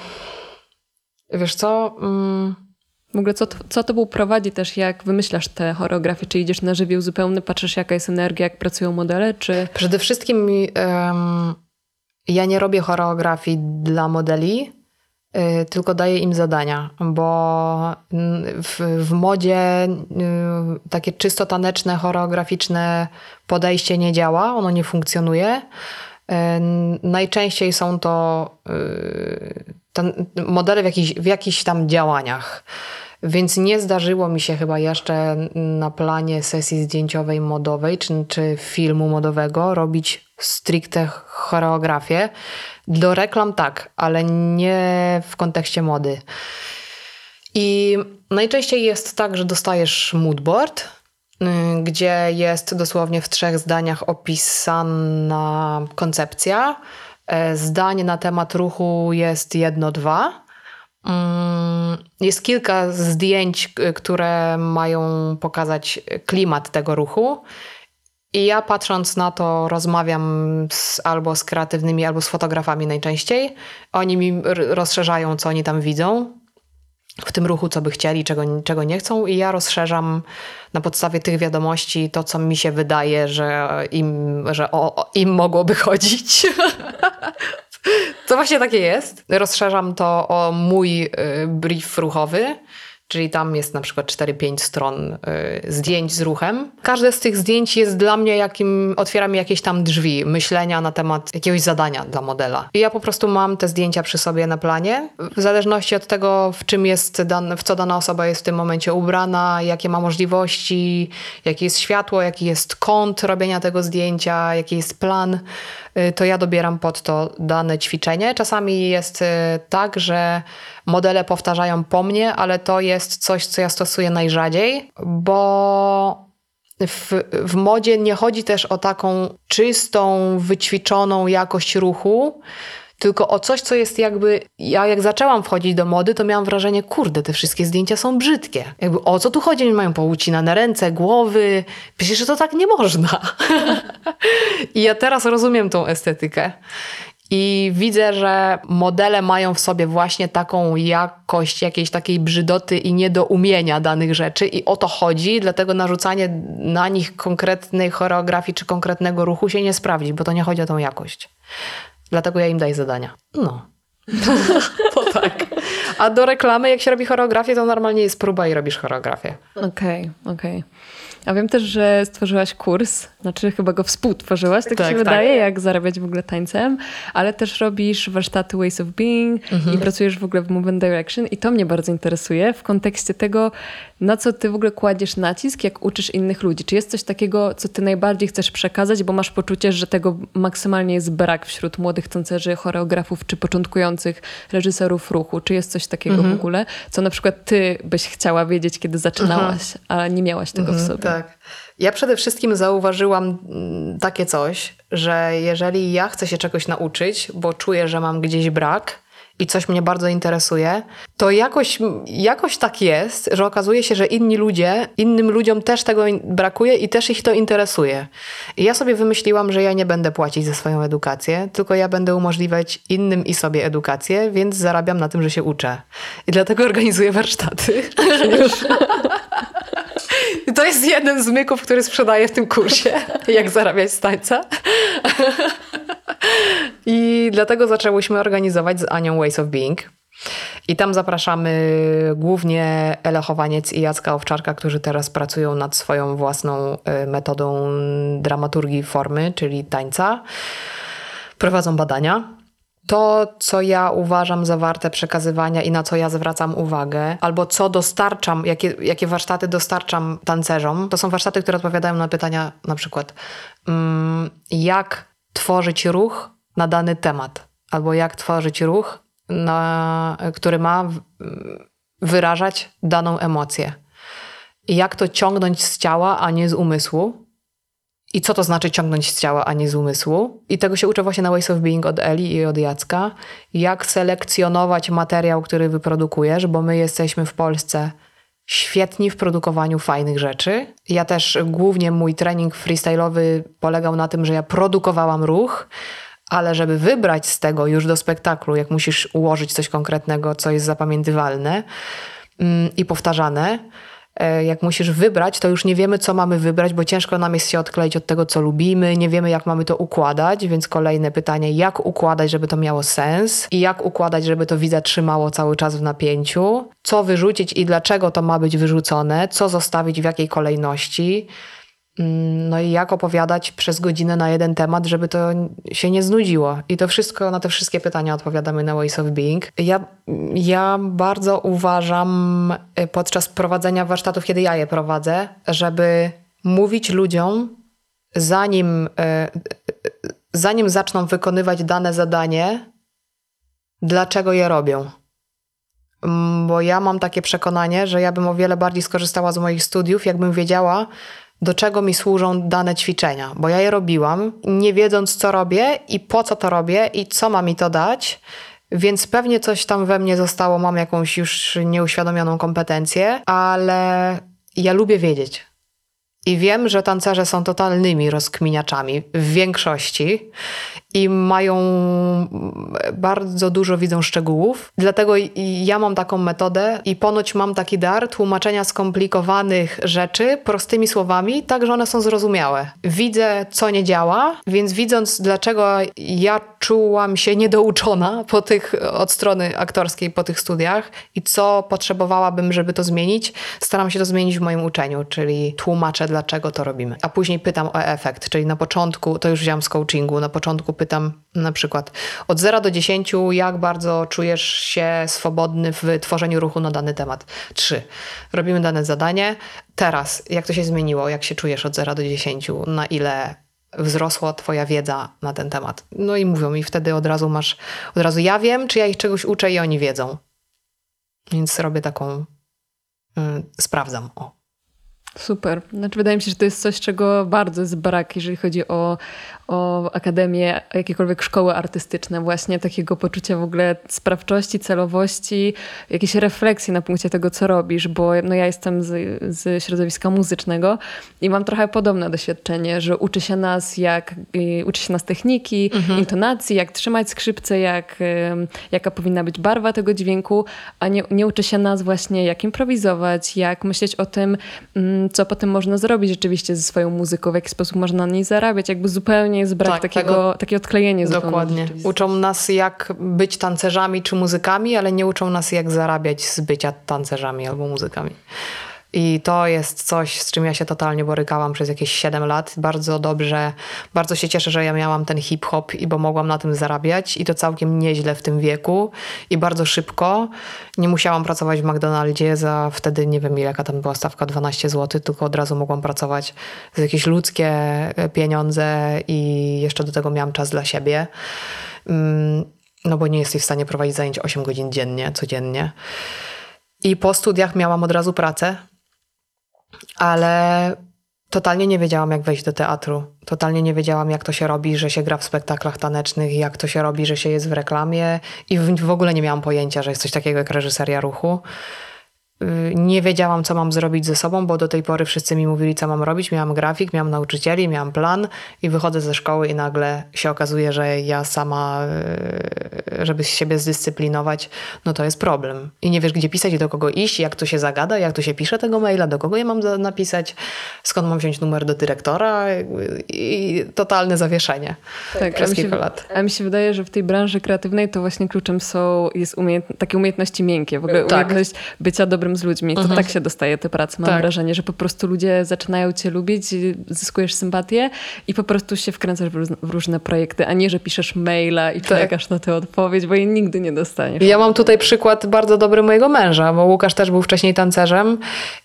B: Wiesz co? Mm,
A: W ogóle co, to- co tobą prowadzi też, jak wymyślasz te choreografie? Czy idziesz na żywioł zupełny, patrzysz jaka jest energia, jak pracują modele, czy...
B: przede wszystkim em, ja nie robię choreografii dla modeli, y, tylko daję im zadania, bo w, w modzie y, takie czysto taneczne, choreograficzne podejście nie działa, ono nie funkcjonuje. Y, Najczęściej są to y, tan- modele w jakichś, w jakichś tam działaniach. Więc nie zdarzyło mi się chyba jeszcze na planie sesji zdjęciowej modowej czy, czy filmu modowego robić stricte choreografię. Do reklam tak, ale nie w kontekście mody. I najczęściej jest tak, że dostajesz moodboard, gdzie jest dosłownie w trzech zdaniach opisana koncepcja. E, Zdanie na temat ruchu jest jedno, dwa. Mm, jest kilka zdjęć, które mają pokazać klimat tego ruchu. I ja patrząc na to, rozmawiam z, albo z kreatywnymi, albo z fotografami najczęściej. Oni mi rozszerzają, co oni tam widzą w tym ruchu, co by chcieli, czego, czego nie chcą, i ja rozszerzam na podstawie tych wiadomości to, co mi się wydaje, że im, że o, o im mogłoby (laughs) chodzić. to właśnie takie jest. Rozszerzam to o mój y, brief ruchowy Czyli tam jest na przykład 4-5 stron y, zdjęć z ruchem. Każde z tych zdjęć jest dla mnie jakim, otwiera mi jakieś tam drzwi myślenia na temat jakiegoś zadania dla modela. I ja po prostu mam te zdjęcia przy sobie na planie. W zależności od tego, w czym jest, dan, w co dana osoba jest w tym momencie ubrana, jakie ma możliwości, jakie jest światło, jaki jest kąt robienia tego zdjęcia, jaki jest plan, to ja dobieram pod to dane ćwiczenie. Czasami jest y, tak, że modele powtarzają po mnie, ale to jest coś, co ja stosuję najrzadziej, bo w, w modzie nie chodzi też o taką czystą, wyćwiczoną jakość ruchu, tylko o coś, co jest jakby. Ja jak zaczęłam wchodzić do mody, to miałam wrażenie, kurde, te wszystkie zdjęcia są brzydkie. Jakby o co tu chodzi? Oni mają poucinane ręce, głowy. Przecież to tak nie można. (laughs) I ja teraz rozumiem tą estetykę. I widzę, że modele mają w sobie właśnie taką jakość jakiejś takiej brzydoty i niedoumienia danych rzeczy, i o to chodzi, dlatego narzucanie na nich konkretnej choreografii czy konkretnego ruchu się nie sprawdzi, bo to nie chodzi o tą jakość. Dlatego ja im daję zadania. No. to (laughs) tak. A do reklamy, jak się robi choreografię, to normalnie jest próba i robisz choreografię.
A: Okej, okay, okej. Okay. A wiem też, że stworzyłaś kurs, znaczy chyba go współtworzyłaś, tak, tak się tak. wydaje, jak zarabiać w ogóle tańcem, ale też robisz warsztaty Ways of Being mhm. i pracujesz w ogóle w Movement Direction i to mnie bardzo interesuje w kontekście tego, na co ty w ogóle kładziesz nacisk, jak uczysz innych ludzi. Czy jest coś takiego, co ty najbardziej chcesz przekazać, bo masz poczucie, że tego maksymalnie jest brak wśród młodych tancerzy, choreografów czy początkujących reżyserów ruchu? Czy jest coś takiego mhm. w ogóle, co na przykład ty byś chciała wiedzieć, kiedy zaczynałaś, mhm. a nie miałaś tego w sobie?
B: Tak. Ja przede wszystkim zauważyłam mm, takie coś, że jeżeli ja chcę się czegoś nauczyć, bo czuję, że mam gdzieś brak, i coś mnie bardzo interesuje, to jakoś, jakoś tak jest, że okazuje się, że inni ludzie, innym ludziom też tego brakuje i też ich to interesuje. I ja sobie wymyśliłam, że ja nie będę płacić za swoją edukację, tylko ja będę umożliwiać innym i sobie edukację, więc zarabiam na tym, że się uczę. I dlatego organizuję warsztaty. To jest jeden z myków, który sprzedaję w tym kursie, jak zarabiać z tańca. (laughs) I dlatego zaczęłyśmy organizować z Anią Ways of Being. I tam zapraszamy głównie Ele Chowaniec i Jacka Owczarka, którzy teraz pracują nad swoją własną y, metodą dramaturgii formy, czyli tańca. Prowadzą badania. To, co ja uważam za warte przekazywania i na co ja zwracam uwagę, albo co dostarczam, jakie, jakie warsztaty dostarczam tancerzom, to są warsztaty, które odpowiadają na pytania na przykład, mm, jak tworzyć ruch na dany temat, albo jak tworzyć ruch, na, który ma wyrażać daną emocję. I jak to ciągnąć z ciała, a nie z umysłu. I co to znaczy ciągnąć z ciała, a nie z umysłu. I tego się uczę właśnie na Ways of Being od Eli i od Jacka. Jak selekcjonować materiał, który wyprodukujesz, bo my jesteśmy w Polsce świetni w produkowaniu fajnych rzeczy. Ja też głównie mój trening freestyle'owy polegał na tym, że ja produkowałam ruch, ale żeby wybrać z tego już do spektaklu, jak musisz ułożyć coś konkretnego, co jest zapamiętywalne mm, i powtarzane, jak musisz wybrać, to już nie wiemy, co mamy wybrać, bo ciężko nam jest się odkleić od tego, co lubimy, nie wiemy, jak mamy to układać, więc kolejne pytanie, jak układać, żeby to miało sens? I jak układać, żeby to widza trzymało cały czas w napięciu, co wyrzucić i dlaczego to ma być wyrzucone, co zostawić w jakiej kolejności. Mm, no i jak opowiadać przez godzinę na jeden temat, żeby to się nie znudziło. I to wszystko, na te wszystkie pytania odpowiadamy na Ways of Being. Ja, ja bardzo uważam y, podczas prowadzenia warsztatów, kiedy ja je prowadzę, żeby mówić ludziom, zanim, y, y, zanim zaczną wykonywać dane zadanie, dlaczego je robią. Mm, bo ja mam takie przekonanie, że ja bym o wiele bardziej skorzystała z moich studiów, jakbym wiedziała, do czego mi służą dane ćwiczenia, bo ja je robiłam, nie wiedząc, co robię i po co to robię i co ma mi to dać. Więc pewnie coś tam we mnie zostało, mam jakąś już nieuświadomioną kompetencję, ale ja lubię wiedzieć. I wiem, że tancerze są totalnymi rozkminiaczami w większości i mają bardzo dużo widzą szczegółów. Dlatego ja mam taką metodę i ponoć mam taki dar tłumaczenia skomplikowanych rzeczy prostymi słowami, tak że one są zrozumiałe. Widzę, co nie działa, więc widząc, dlaczego ja czułam się niedouczona po tych, od strony aktorskiej po tych studiach i co potrzebowałabym, żeby to zmienić, staram się to zmienić w moim uczeniu, czyli tłumaczę, dlaczego to robimy. A później pytam o efekt, czyli na początku, to już wziąłem z coachingu, na początku pytam na przykład od 0 do 10, jak bardzo czujesz się swobodny w tworzeniu ruchu na dany temat. 3. Robimy dane zadanie. Teraz, jak to się zmieniło? Jak się czujesz od 0 do 10? Na ile wzrosła twoja wiedza na ten temat? No i mówią mi wtedy od razu masz, od razu ja wiem, czy ja ich czegoś uczę i oni wiedzą. Więc robię taką, yy, sprawdzam. O.
A: Super. Znaczy, wydaje mi się, że to jest coś, czego bardzo jest brak, jeżeli chodzi o, o akademię, jakiekolwiek szkoły artystyczne, właśnie takiego poczucia w ogóle sprawczości, celowości, jakiejś refleksji na punkcie tego, co robisz, bo no, ja jestem z, z środowiska muzycznego i mam trochę podobne doświadczenie, że uczy się nas, jak, uczy się nas techniki, mhm. intonacji, jak trzymać skrzypce, jak, jaka powinna być barwa tego dźwięku, a nie, nie uczy się nas właśnie, jak improwizować, jak myśleć o tym, mm, co potem można zrobić rzeczywiście ze swoją muzyką, w jaki sposób można na niej zarabiać, jakby zupełnie jest brak tak, takiego, tego, takie odklejenie
B: Dokładnie. Uczą nas jak być tancerzami czy muzykami, ale nie uczą nas jak zarabiać z bycia tancerzami albo muzykami. I to jest coś, z czym ja się totalnie borykałam przez jakieś 7 lat. Bardzo dobrze, bardzo się cieszę, że ja miałam ten hip-hop i bo mogłam na tym zarabiać i to całkiem nieźle w tym wieku i bardzo szybko. Nie musiałam pracować w McDonaldzie za wtedy, nie wiem jaka tam była stawka, 12 zł, tylko od razu mogłam pracować za jakieś ludzkie e, pieniądze i jeszcze do tego miałam czas dla siebie. Mm, no bo nie jesteś w stanie prowadzić zajęć 8 godzin dziennie, codziennie. I po studiach miałam od razu pracę, ale totalnie nie wiedziałam, jak wejść do teatru. Totalnie nie wiedziałam, jak to się robi, że się gra w spektaklach tanecznych, jak to się robi, że się jest w reklamie i w ogóle nie miałam pojęcia, że jest coś takiego jak reżyseria ruchu. Y, nie wiedziałam, co mam zrobić ze sobą, bo do tej pory wszyscy mi mówili, co mam robić. Miałam grafik, miałam nauczycieli, miałam plan i wychodzę ze szkoły i nagle się okazuje, że ja sama, y, żeby siebie zdyscyplinować, no to jest problem. I nie wiesz, gdzie pisać, do kogo iść, jak to się zagada, jak to się pisze tego maila, do kogo ja mam napisać, skąd mam wziąć numer do dyrektora i totalne zawieszenie tak, przez kilka lat.
A: A mi się wydaje, że w tej branży kreatywnej to właśnie kluczem są, jest takie umiejętności miękkie, w ogóle tak. umiejętność bycia dobrym dobrym z ludźmi. To mhm. tak się dostaje te prace, mam tak. wrażenie, że po prostu ludzie zaczynają cię lubić, zyskujesz sympatię i po prostu się wkręcasz w różne projekty, a nie, że piszesz maila i tak. czekasz na tę odpowiedź, bo jej nigdy nie dostaniesz.
B: Ja mam tutaj przykład bardzo dobry mojego męża, bo Łukasz też był wcześniej tancerzem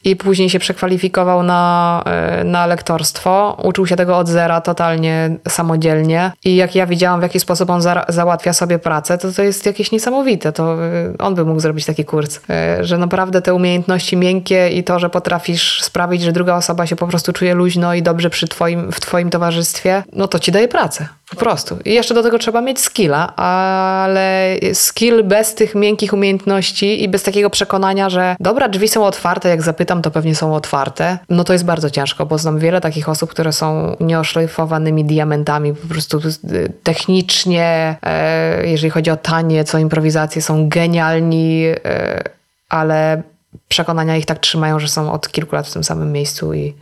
B: i później się przekwalifikował na, e, na lektorstwo. Uczył się tego od zera totalnie samodzielnie i jak ja widziałam, w jaki sposób on za, załatwia sobie pracę, to to jest jakieś niesamowite. To e, on by mógł zrobić taki kurs, e, że naprawdę te te umiejętności miękkie i to, że potrafisz sprawić, że druga osoba się po prostu czuje luźno i dobrze przy twoim, w twoim towarzystwie, no to ci daje pracę. Po prostu. I jeszcze do tego trzeba mieć skilla, ale skill bez tych miękkich umiejętności i bez takiego przekonania, że dobra, drzwi są otwarte, jak zapytam, to pewnie są otwarte, no to jest bardzo ciężko, bo znam wiele takich osób, które są nieoszlifowanymi diamentami, po prostu technicznie, e, jeżeli chodzi o taniec, o improwizację, są genialni, e, ale przekonania ich tak trzymają, że są od kilku lat w tym samym miejscu i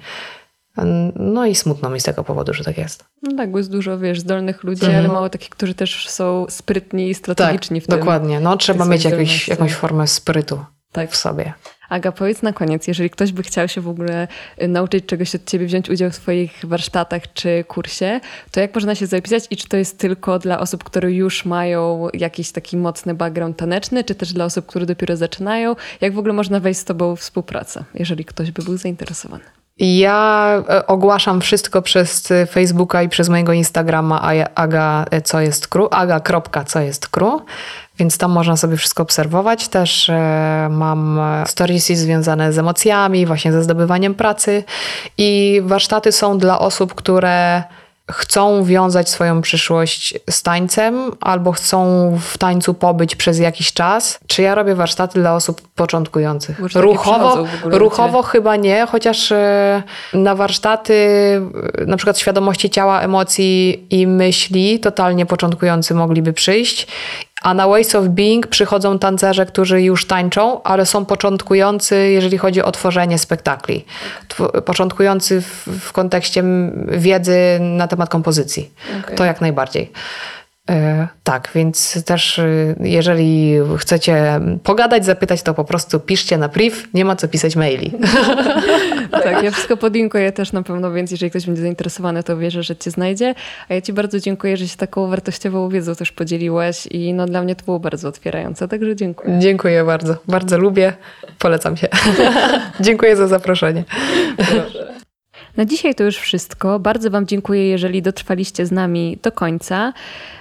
B: no i smutno mi z tego powodu, że tak jest.
A: No tak, bo jest dużo, wiesz, zdolnych ludzi, mhm. ale mało takich, którzy też są sprytni i strategiczni
B: tak,
A: w tym.
B: dokładnie. No trzeba mieć jakieś, jakąś formę sprytu tak. w sobie.
A: Aga, powiedz na koniec, jeżeli ktoś by chciał się w ogóle y, nauczyć czegoś od ciebie, wziąć udział w swoich warsztatach czy kursie, to jak można się zapisać i czy to jest tylko dla osób, które już mają jakiś taki mocny background taneczny, czy też dla osób, które dopiero zaczynają? Jak w ogóle można wejść z tobą w współpracę, jeżeli ktoś by był zainteresowany?
B: Ja e, ogłaszam wszystko przez e, Facebooka i przez mojego Instagrama aga e, co jest kru, aga. co jest kru, więc tam można sobie wszystko obserwować. Też mam storiesy związane z emocjami, właśnie ze zdobywaniem pracy i warsztaty są dla osób, które chcą wiązać swoją przyszłość z tańcem albo chcą w tańcu pobyć przez jakiś czas. Czy ja robię warsztaty dla osób początkujących?
A: Może
B: Ruchowo, ruchowo chyba nie, chociaż e, na warsztaty e, na przykład świadomości ciała, emocji i myśli totalnie początkujący mogliby przyjść. A na Ways of Being przychodzą tancerze, którzy już tańczą, ale są początkujący, jeżeli chodzi o tworzenie spektakli. Tw- początkujący w, w kontekście wiedzy na temat kompozycji.
A: Okej.
B: To jak najbardziej. E, tak, więc też e, jeżeli chcecie pogadać, zapytać, to po prostu piszcie na priv, nie ma co pisać maili. (laughs)
A: Tak, ja wszystko podlinkuję też na pewno, więc jeżeli ktoś będzie zainteresowany, to wierzę, że cię znajdzie. A ja ci bardzo dziękuję, że się taką wartościową wiedzą też podzieliłaś i no dla mnie to było bardzo otwierające, także dziękuję.
B: Dziękuję bardzo. Bardzo lubię. Polecam się. (laughs) Dziękuję za zaproszenie.
A: Na dzisiaj to już wszystko. Bardzo Wam dziękuję, jeżeli dotrwaliście z nami do końca.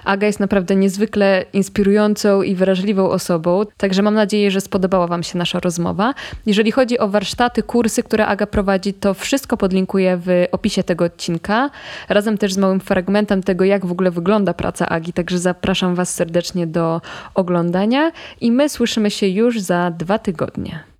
A: Aga jest naprawdę niezwykle inspirującą i wrażliwą osobą, także mam nadzieję, że spodobała Wam się nasza rozmowa. Jeżeli chodzi o warsztaty, kursy, które Aga prowadzi, to wszystko podlinkuję w opisie tego odcinka, razem też z małym fragmentem tego, jak w ogóle wygląda praca Agi, także zapraszam Was serdecznie do oglądania i my słyszymy się już za dwa tygodnie.